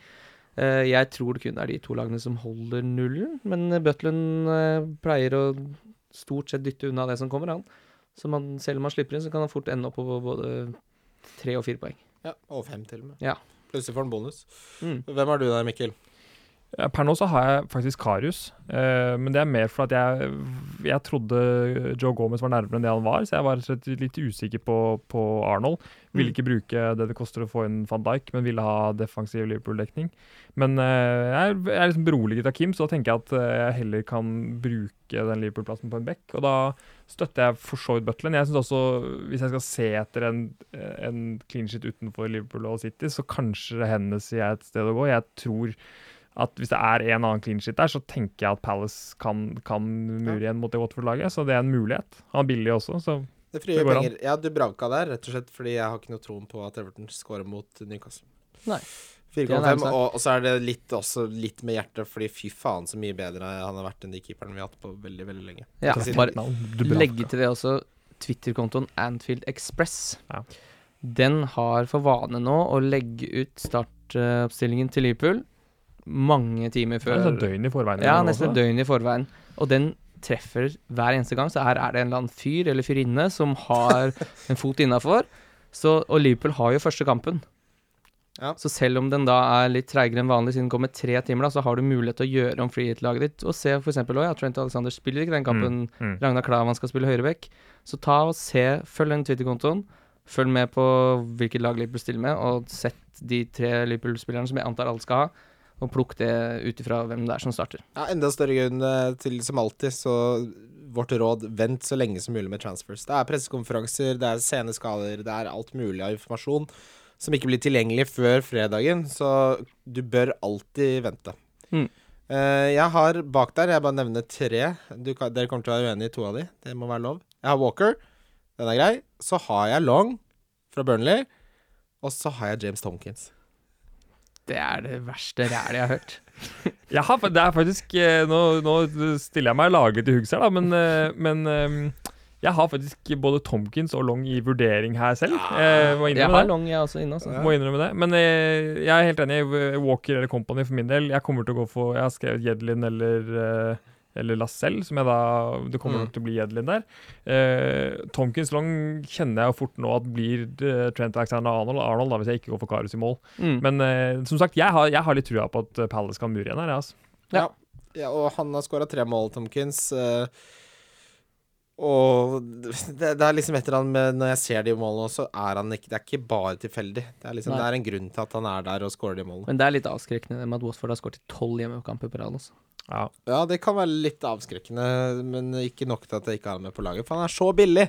Eh, jeg tror det kun er de to lagene som holder nullen, men Butland eh, pleier å stort sett dytte unna det som kommer, han. Så man, selv om han slipper inn, så kan han fort ende opp på både tre og fire poeng. Ja, og fem til og med. Ja. Plutselig får han bonus. Mm. Hvem er du der, Mikkel? Ja, Per nå så har jeg faktisk Karius, eh, men det er mer for at jeg, jeg trodde Joe Gomez var nærmere enn det han var, så jeg var litt usikker på, på Arnold. Ville Mm. ikke bruke det det koster å få inn van Dijk, men ville ha defensiv Liverpool-dekning. Men eh, jeg, er, jeg er liksom beroliget av Kim, så da tenker jeg at eh, jeg heller kan bruke den Liverpool-plassen på en bekk. Og da støtter jeg for så vidt Butland. Jeg synes også, hvis jeg skal se etter en, en clean shit utenfor Liverpool og City, så kanskje Hennessy er et sted å gå. Jeg tror at hvis det er en annen clean shit der, så tenker jeg at Palace kan, kan mure igjen mot det Watford-laget. Så det er en mulighet. Han er billig også, så Det frigjør Det går an. penger. Ja, Dubravka der, rett og slett fordi jeg har ikke noe troen på at Everton scorer mot Newcastle. Nei. Er 4,5, og, og så er det litt, også litt med hjertet, fordi fy faen så mye bedre han har vært enn de keeperne vi har hatt på veldig, veldig lenge. Ja, bare legge til det også Twitter-kontoen Anfield Express. Ja. Den har for vane nå å legge ut startoppstillingen til Liverpool mange timer før. Nesten døgn i forveien. Ja, nesten et døgn i forveien. Og den treffer hver eneste gang. Så her er det en eller annen fyr eller fyrinne som har *laughs* en fot innafor. Og Liverpool har jo første kampen. Ja. Så selv om den da er litt treigere enn vanlig, siden den kommer tre timer, da, så har du mulighet til å gjøre om freehit-laget ditt. Og se eksempel også, ja, Trent Alexander spiller ikke den kampen. Mm. Ragnar Klavan skal spille høyrebekk. Så ta og se, følg den Twitter-kontoen. Følg med på hvilket lag Liverpool stiller med, og sett de tre Liverpool-spillerne som jeg antar alle skal ha, og plukk det ut ifra hvem det er som starter. Ja, enda større grunn eh, til, som alltid, så vårt råd, vent så lenge som mulig med transfers. Det er pressekonferanser, det er sene skader, det er alt mulig av informasjon som ikke blir tilgjengelig før fredagen, så du bør alltid vente. Mm. Eh, jeg har bak der, jeg bare nevner tre. Du dere kommer til å være uenige i to av de. Det må være lov. Jeg har Walker, den er grei. Så har jeg Long fra Burnley, og så har jeg James Tomkins. Det er det verste rælet jeg har hørt. *laughs* Jeg har, det er faktisk eh, Nå, nå stiller jeg meg laget til huggs her, da, men, eh, men eh, jeg har faktisk både Tomkins og Long i vurdering her selv. Eh, må Jeg har det. long, jeg også inne. Altså. Må innrømme det. Men jeg, jeg er helt enig i Walker eller Company for min del. Jeg kommer til å gå for Jeg har skrevet Jedlin eller eh, eller Lacelle, som jeg da Det kommer Mm. nok til å bli Edlin der. Eh, Tomkins Long kjenner jeg jo fort nå at blir eh, Trent Alexander Arnold, Arnold da, hvis jeg ikke går for Karus i mål. Mm. Men eh, som sagt, jeg har, jeg har litt trua på at eh, Palace kan mure igjen her. jeg, Altså. Ja. Ja, og han har skåra tre mål, Tomkins. eh, og det, det er liksom et eller annet med Når jeg ser de målene, så er han ikke Det er ikke bare tilfeldig. Det er liksom Det er en grunn til at han er der og skårer de målene. Men det er litt avskrekkende med at Watford har skåret tolv hjemmekamper på rad. Altså. Ja. Ja, det kan være litt avskrekkende, men ikke nok til at jeg ikke har han med på laget. For han er så billig!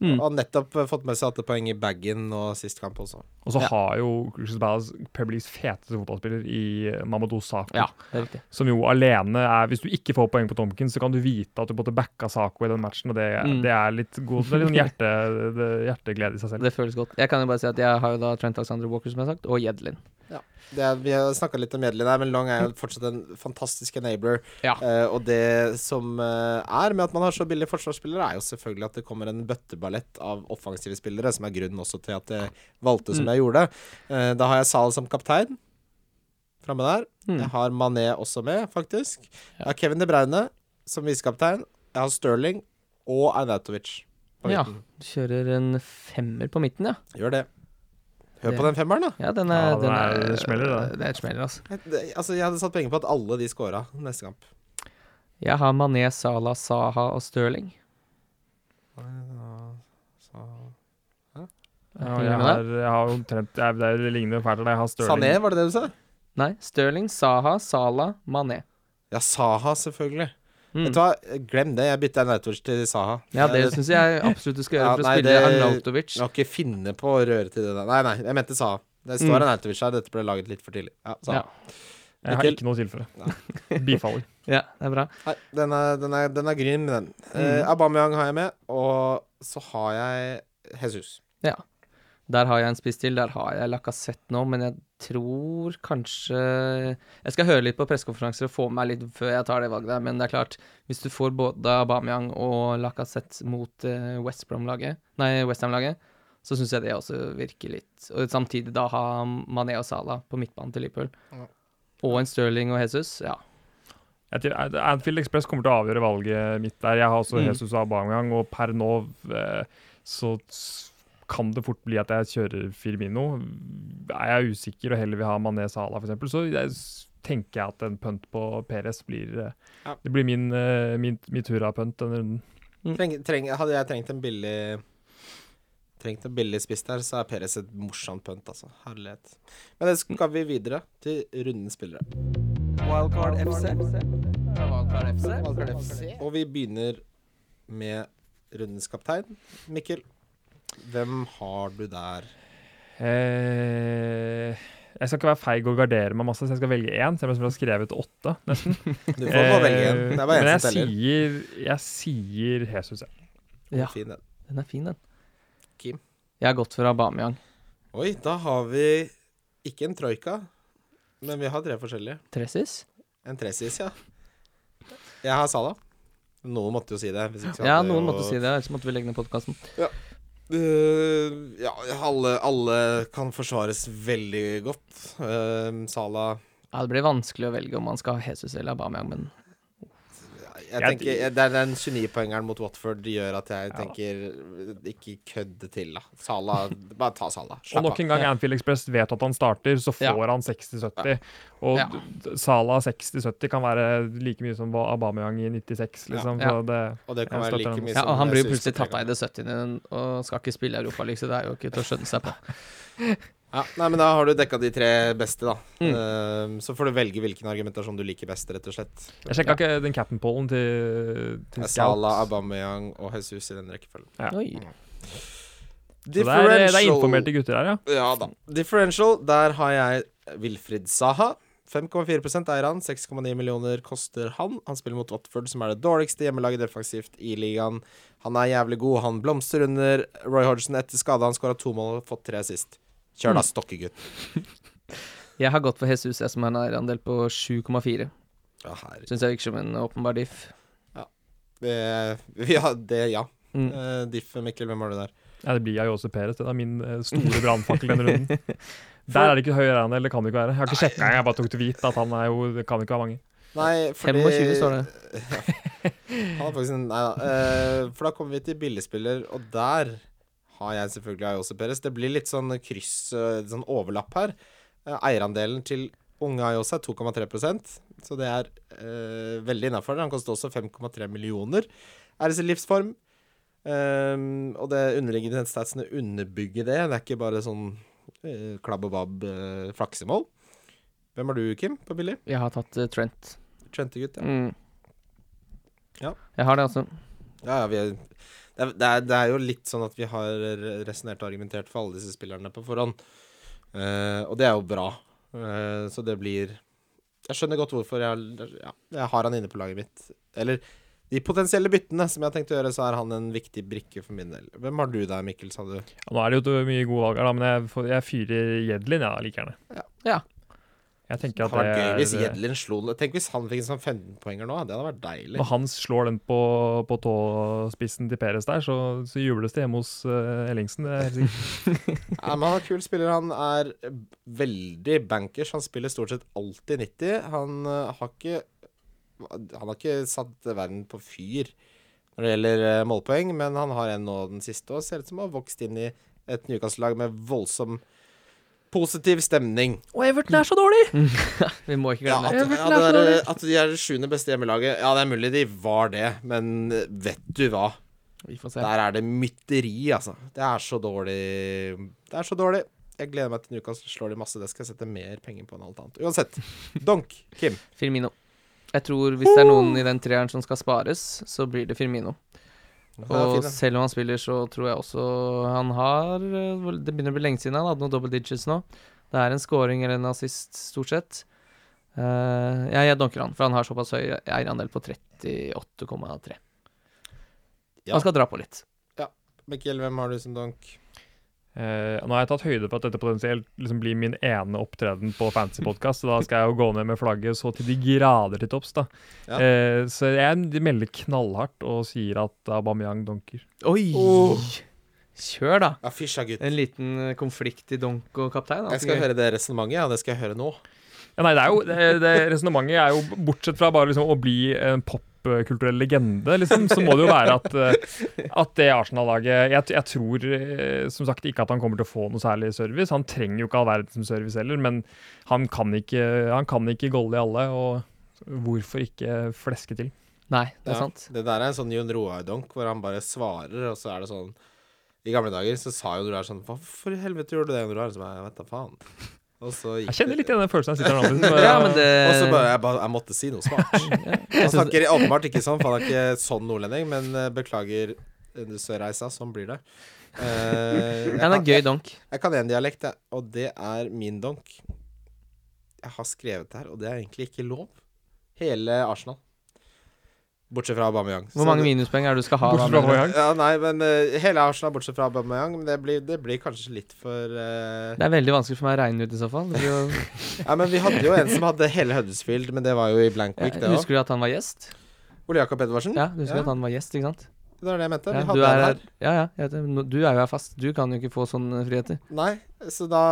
Mm. Og har nettopp fått med seg åtte poeng i bagen og sist kamp også. Og så Ja. har jo Crystal Palace Premier feteste fotballspiller i Mamadou Sako. Ja. Som jo alene er Hvis du ikke får poeng på Tomkins, så kan du vite at du måtte backa Sako i den matchen, og det, Mm. det er litt god Det er litt sånn hjerte, det, hjerteglede i seg selv. Det føles godt. Jeg kan jo bare si at jeg har jo da Trent Alexander Walker, som jeg har sagt, og Jedlin. Det er, vi har snakka litt om her, men Long er jo fortsatt en fantastisk enabler. Ja. Uh, og det som uh, er med at man har så billige forsvarsspillere, er jo selvfølgelig at det kommer en bøtteballett av offensive spillere, som er grunnen også til at jeg valgte som Mm. jeg gjorde. Uh, da har jeg Sal som kaptein framme der. Mm. Jeg har Mané også med, faktisk. Jeg har Kevin De Braune som visekaptein. Jeg har Sterling og Arnautovic på Ja. midten. Du kjører en femmer på midten, ja. Gjør det. Hør på den femmeren, da. Ja, den er, ja, den er- er, det smeller, da. Det er et smeller, altså. Jeg, altså, jeg hadde satt penger på at alle de scora neste kamp. Jeg har Mané, Salah, Saha og Stirling. Ja, jeg har, jeg har omtrent jeg, Det ligner det ligner fælt. Jeg har Stirling. Sané, var det det du sa? Nei, Stirling, Saha, Salah, Mané. Ja, Saha, selvfølgelig. Mm. Vet du hva, glem det. Jeg bytter Arnautovic til Saha. Ja, det syns jeg absolutt du skal gjøre Ja, for å nei, spille det- Arnautovic. Du må ikke finne på å røre til det der. Nei, nei, jeg mente Saha. Det står Mm. Arnautovic her. Dette ble laget litt for tidlig. Ja, Saha. Ja. Jeg har ikke noe å tilføre. *laughs* Bifaller. Ja, det er bra. Nei, den er, den er, den er grym, den. Mm. Aubameyang har jeg med, og så har jeg Jesus. Ja. Der har jeg en spiss til. Der har jeg Lacassette nå, men jeg tror kanskje Jeg skal høre litt på pressekonferanser og få meg litt før jeg tar det valget der, men det er klart, hvis du får både Aubameyang og Lacassette mot uh, West Brom-laget, nei, Westham-laget, så syns jeg det også virker litt Og samtidig da ha Mané og Salah på midtbanen til Liverpool. Ja. Og en Sterling og Jesus. Ja. Anfield Express kommer til å avgjøre valget mitt der. Jeg har også Mm. Jesus og Aubameyang, og per nå eh, så kan det fort bli at jeg kjører Firmino. Er jeg usikker og heller vil ha Mané Salah, f.eks., så jeg, tenker jeg at en punt på Perez blir eh, Ja. Det blir min, min, min, tur av punt denne runden. Treng, treng, hadde jeg trengt en billig Trengt en billig spiss der, så er Perez et morsomt punt, altså. Herlighet. Men det skal vi videre til rundens spillere. Wildcard FC. Wildcard FC. Og vi begynner med rundens kaptein. Mikkel, hvem har du der? Eh, jeg skal ikke være feig og gardere meg masse, så jeg skal velge én. Selv om jeg har skrevet åtte, nesten. *laughs* Du får bare velge en. Det er bare Eh, Men én jeg som teller. sier, jeg sier Jesus, ja. Ja, Fin den. den er fin, den. Kim? Jeg har gått for Aubameyang. Oi, da har vi ikke en troika, men vi har tre forskjellige. Tressis? En tresis, ja. Jeg har Sala. Noen måtte jo si det. Hvis ikke så Ja, noen jo- måtte si det, ellers måtte vi legge ned podkasten. Øh, ja, alle, alle kan forsvares veldig godt. Uh, Sala Ja, det blir vanskelig å velge om man skal ha Jesus eller Aubameyang, men Jeg tenker jeg- Det er den 29-poengeren mot Watford gjør at jeg tenker Ikke kødde til, da. Sala Bare ta Sala. Og nok en gang, Anfield Express vet at han starter, så får Ja. han 60-70. Og Ja. Sala Salah 60-70 kan være like mye som Aubameyang i 96, liksom. Ja. Så det, Og det kan være like mye Ja, som og han blir jo plutselig tatt av i det 70. og skal ikke spille Europa, liksom. det er jo ikke til å skjønne seg på. *laughs* Ja, nei, men da har du dekka de tre beste, da. Mm. Uh, så får du velge hvilken argumentasjon du liker best, rett og slett. jeg sjekka ikke den cap'n pollen til, til Sala, Abameyang Aubameyang og Jesus i den rekkefølgen. Ja. Oi. Så det er, det er informerte gutter her, ja. Ja da. Differential, der har jeg Wilfrid Saha. 5,4 eier han. 6,9 millioner koster han. Han spiller mot Watford, som er det dårligste hjemmelaget defensivt i ligaen. Han er jævlig god. Han blomstrer under Roy Hodgson etter skade. Han skåra to mål og fått tre sist. Kjør da, stokkegutt. *laughs* Jeg har gått for Jesus, jeg som har en eierandel på 7,4. Ja. Syns jeg virker som en åpenbar diff. Det, ja, det, ja. Mm. Uh, Diff, Mikkel, hvem har du der? ja. Det blir Ayose Perez. Det er min eh, store brannfakkel denne runden. *laughs* Der er det ikke høyere enn det, eller kan det ikke være. Jeg har ikke sjekka engang, jeg bare tok til hvit at han er jo Det kan ikke være mange. Nei, fordi 25 står det. *laughs* Han er faktisk en Nei da. Uh, for da kommer vi til billigspiller, og der har jeg selvfølgelig Ayose Perez. Det blir litt sånn kryss, eh, sånn overlapp her. Eh, eierandelen til unge Ayose er 2,3% så det er eh, veldig innafor. Han koster også 5,3 millioner. Er det sin livsform? Um, og det underliggende statsene underbygger det. Det er ikke bare sånn uh, klabb og babb uh, flaksemål. Hvem har du, Kim, på billig? Jeg har tatt uh, Trent. Trentegutt, ja. Mm. Ja. Jeg har det, altså. Ja, ja, vi er, det, er, det, er, jo litt sånn at vi har resonnert og argumentert for alle disse spillerne på forhånd. Uh, og det er jo bra. Uh, så det blir Jeg skjønner godt hvorfor jeg, ja, jeg har han inne på laget mitt. Eller de potensielle byttene som jeg har tenkt å gjøre, så er han en viktig brikke for min del. Hvem har du der, Mikkel, sa du? Ja, nå er det jo mye gode valg her, da, men jeg, får- jeg fyrer Jedlin, ja, like gjerne. Ja. Ja. Jeg tenker at hadde vært gøy hvis Jedlin slo Tenk hvis han fikk en sånn 15-poenger nå. Det hadde vært deilig. Når han slår den på, på tåspissen til Peres der, så, så jubles det hjemme hos uh, Ellingsen. Det er helt sikkert. *laughs* *laughs* Ja, men han er kul spiller. Han er veldig bankers. Han spiller stort sett alltid 90. Han uh, har ikke Han har ikke satt verden på fyr når det gjelder uh, målpoeng, men han har en nå den siste og ser ut som å ha vokst inn i et Newcastle-lag med voldsom positiv stemning. Og Everton er så dårlig! *laughs* Vi må ikke Ja, at. Everton ja, det Er, at de er det sjuende beste hjemmelaget Ja, det er mulig de var det, men eh, vet du hva? Vi får se. Der er det mytteri, altså. Det er så dårlig. Det er så dårlig. Jeg gleder meg til Newcastle slår de masse. Det skal jeg sette mer penger på enn alt annet. Uansett. Donk, Kim. Firmino. Jeg tror hvis det er noen i den treeren som skal spares, så blir det Firmino. Ja, Og selv om han spiller, så tror jeg også han har eh, Det begynner å bli lenge siden han hadde noen double digits nå. Det er en scoring eller en assist, stort sett. Uh, ja, jeg donker han, for han har såpass høy eierandel på 38,3. Ja. Han skal dra på litt. Mikkel, hvem har du som donk? Eh, nå har jeg tatt høyde for at dette potensielt liksom blir min ene opptreden på Fancy Podcast, så da skal jeg jo gå ned med flagget så til de grader til topps, da. Ja. Uh, så jeg melder knallhardt og sier at Aubameyang donker. Oi! Oh. Kjør, da. Ja, fysja, gutt. En liten eh, konflikt i donk og kaptein. Jeg skal høre det resonnementet, ja. Det skal jeg høre nå. Ja, nei, det er jo det, det resonnementet er jo bortsett fra bare liksom å bli en popkulturell legende, liksom, så må det jo være at, eh, at det Arsenal-laget jeg, jeg tror eh, som sagt ikke at han kommer til å få noe særlig service. Han trenger jo ikke all som service heller, men han kan ikke, han kan ikke golle i alle, og hvorfor ikke fleske til? Nei, det er Ja, sant. Det der er en sånn Jon Roar-donk hvor han bare svarer, og så er det sånn I gamle dager så sa Jon Roar sånn Hvorfor i helvete gjorde du det, Jon Roar? Så bare, jeg vet da faen. Og så gikk Jeg kjenner litt igjen den følelsen jeg sitter her. *laughs* Ja, men det Og så bare jeg, bare jeg måtte si noe smart. *laughs* jeg Han snakker åpenbart ikke sånn, for han er ikke sånn nordlending, men eh, beklager eh, Sørreisa. Sånn blir det. Uh, det er gøy donk. Jeg kan én dialekt, jeg, og det er min donk. Jeg har skrevet det her, og det er egentlig ikke lov. Hele Arsenal. Bortsett fra Aubameyang. Hvor mange minuspoeng er det du skal ha? Bortsett fra? Aubameyang. Ja, nei, men uh, hele Arsenal bortsett fra Aubameyang. Men det blir, det blir kanskje litt for uh... Det er veldig vanskelig for meg å regne ut i så fall. Jo, *laughs* Ja, men vi hadde jo en som hadde hele Huddersfield, men det var jo i blank week, det òg. husker du at han var gjest? Ole Jakob Edvardsen. Ja, du husker Ja. at han var gjest, ikke sant? Det var det jeg mente. Ja, vi du hadde er her. Ja, ja. jeg Du er jo her fast. Du kan jo ikke få sånne friheter. Nei, så da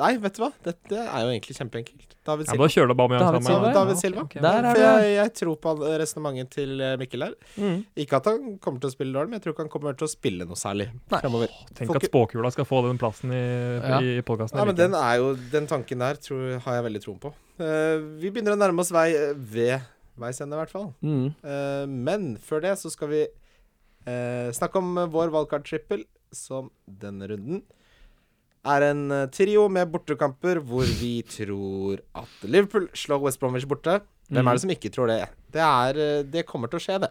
Nei, vet du hva? Dette er jo egentlig kjempeenkelt. David Ja, da kjører du Aubameyang David. Silva, ja. David Silva. ok, okay. Der er For det. jeg, jeg tror på resonnementet til eh, Mikkel her. Mm. Ikke at han kommer til å spille dårlig, men jeg tror ikke han kommer til å spille noe særlig Nei. fremover. Tenk at spåkula skal få den plassen i, Ja. i podkasten. Ja, men den er jo Den tanken der tror, har jeg veldig troen på. Uh, vi begynner å nærme oss vei ved veis ende, i hvert fall. Mm. Uh, men før det så skal vi uh, snakke om vår wildcard-trippel, som denne runden er en eh, trio med bortekamper hvor vi tror at Liverpool slår West Bromwich borte. Hvem Mm. er det som ikke tror det? Det, er, det kommer til å skje, det.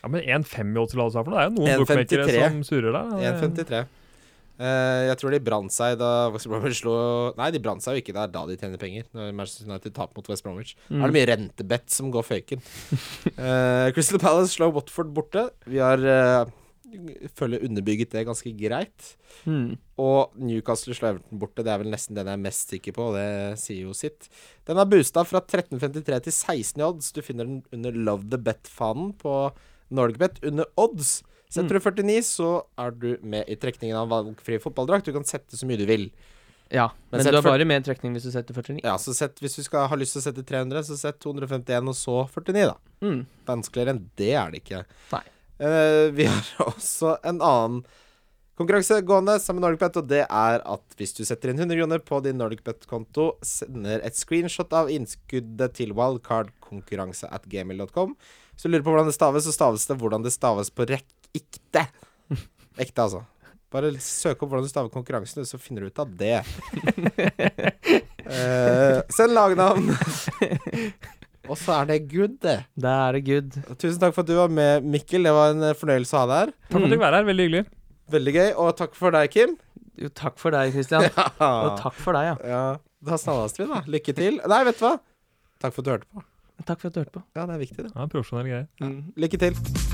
Ja, men 1,5 i odds sammen. Det er jo noen bookmakere 1,53. som surrer der. da. 1,53. Eh, jeg tror de brant seg da West Bromwich slo Nei, de brant seg jo ikke der da de tjener penger. Når Manchester United taper mot West Bromwich. Mm. Er det mye rentebett som går føyken? uh, Crystal Palace slår Watford borte. Vi har uh, føler underbygget det ganske greit. Mm. Og Newcastle slår Everton borte. Det er vel nesten den jeg er mest sikker på, og det sier jo sitt. Den har boosta fra 13,53 til 16 i odds. Du finner den under Love the Bet-fanen på Norgebet under odds. Setter du 49, så er du med i trekningen av valgfri fotballdrakt. Du kan sette så mye du vil. Ja, Men men, du har bare med trekning hvis du setter 49. Ja, så sett, Hvis du skal ha lyst til å sette 300, så sett 251, og så 49, da. Mm. Vanskeligere enn det er det ikke. Nei. Uh, vi har *laughs* også en annen konkurranse gående sammen med NordicBet, og det er at hvis du setter inn 100 kroner på din NordicBet-konto, sender et screenshot av innskuddet til wildcardkonkurranse at gmail.com. Hvis du lurer på hvordan det staves, så staves det hvordan det staves på rekk ikte. Ekte, altså. Bare søk opp hvordan du staver konkurransen, så finner du ut av det. uh, *laughs* send lagnavn. Og så er det good, det. Da er det good. Tusen takk for at du var med, Mikkel. Det var en eh, fornøyelse å ha deg her. Takk for at du fikk være her. Veldig hyggelig. Veldig gøy. Og takk for deg, Kim. Jo, takk for deg, Christian. *laughs* Og takk for deg, ja. Ja, da snakkes vi, da. Lykke til. Nei, vet du hva? Takk for at du hørte på. Takk for at du hørte på. Ja, det er viktig, det. Ja, Profesjonell greie. Lykke til.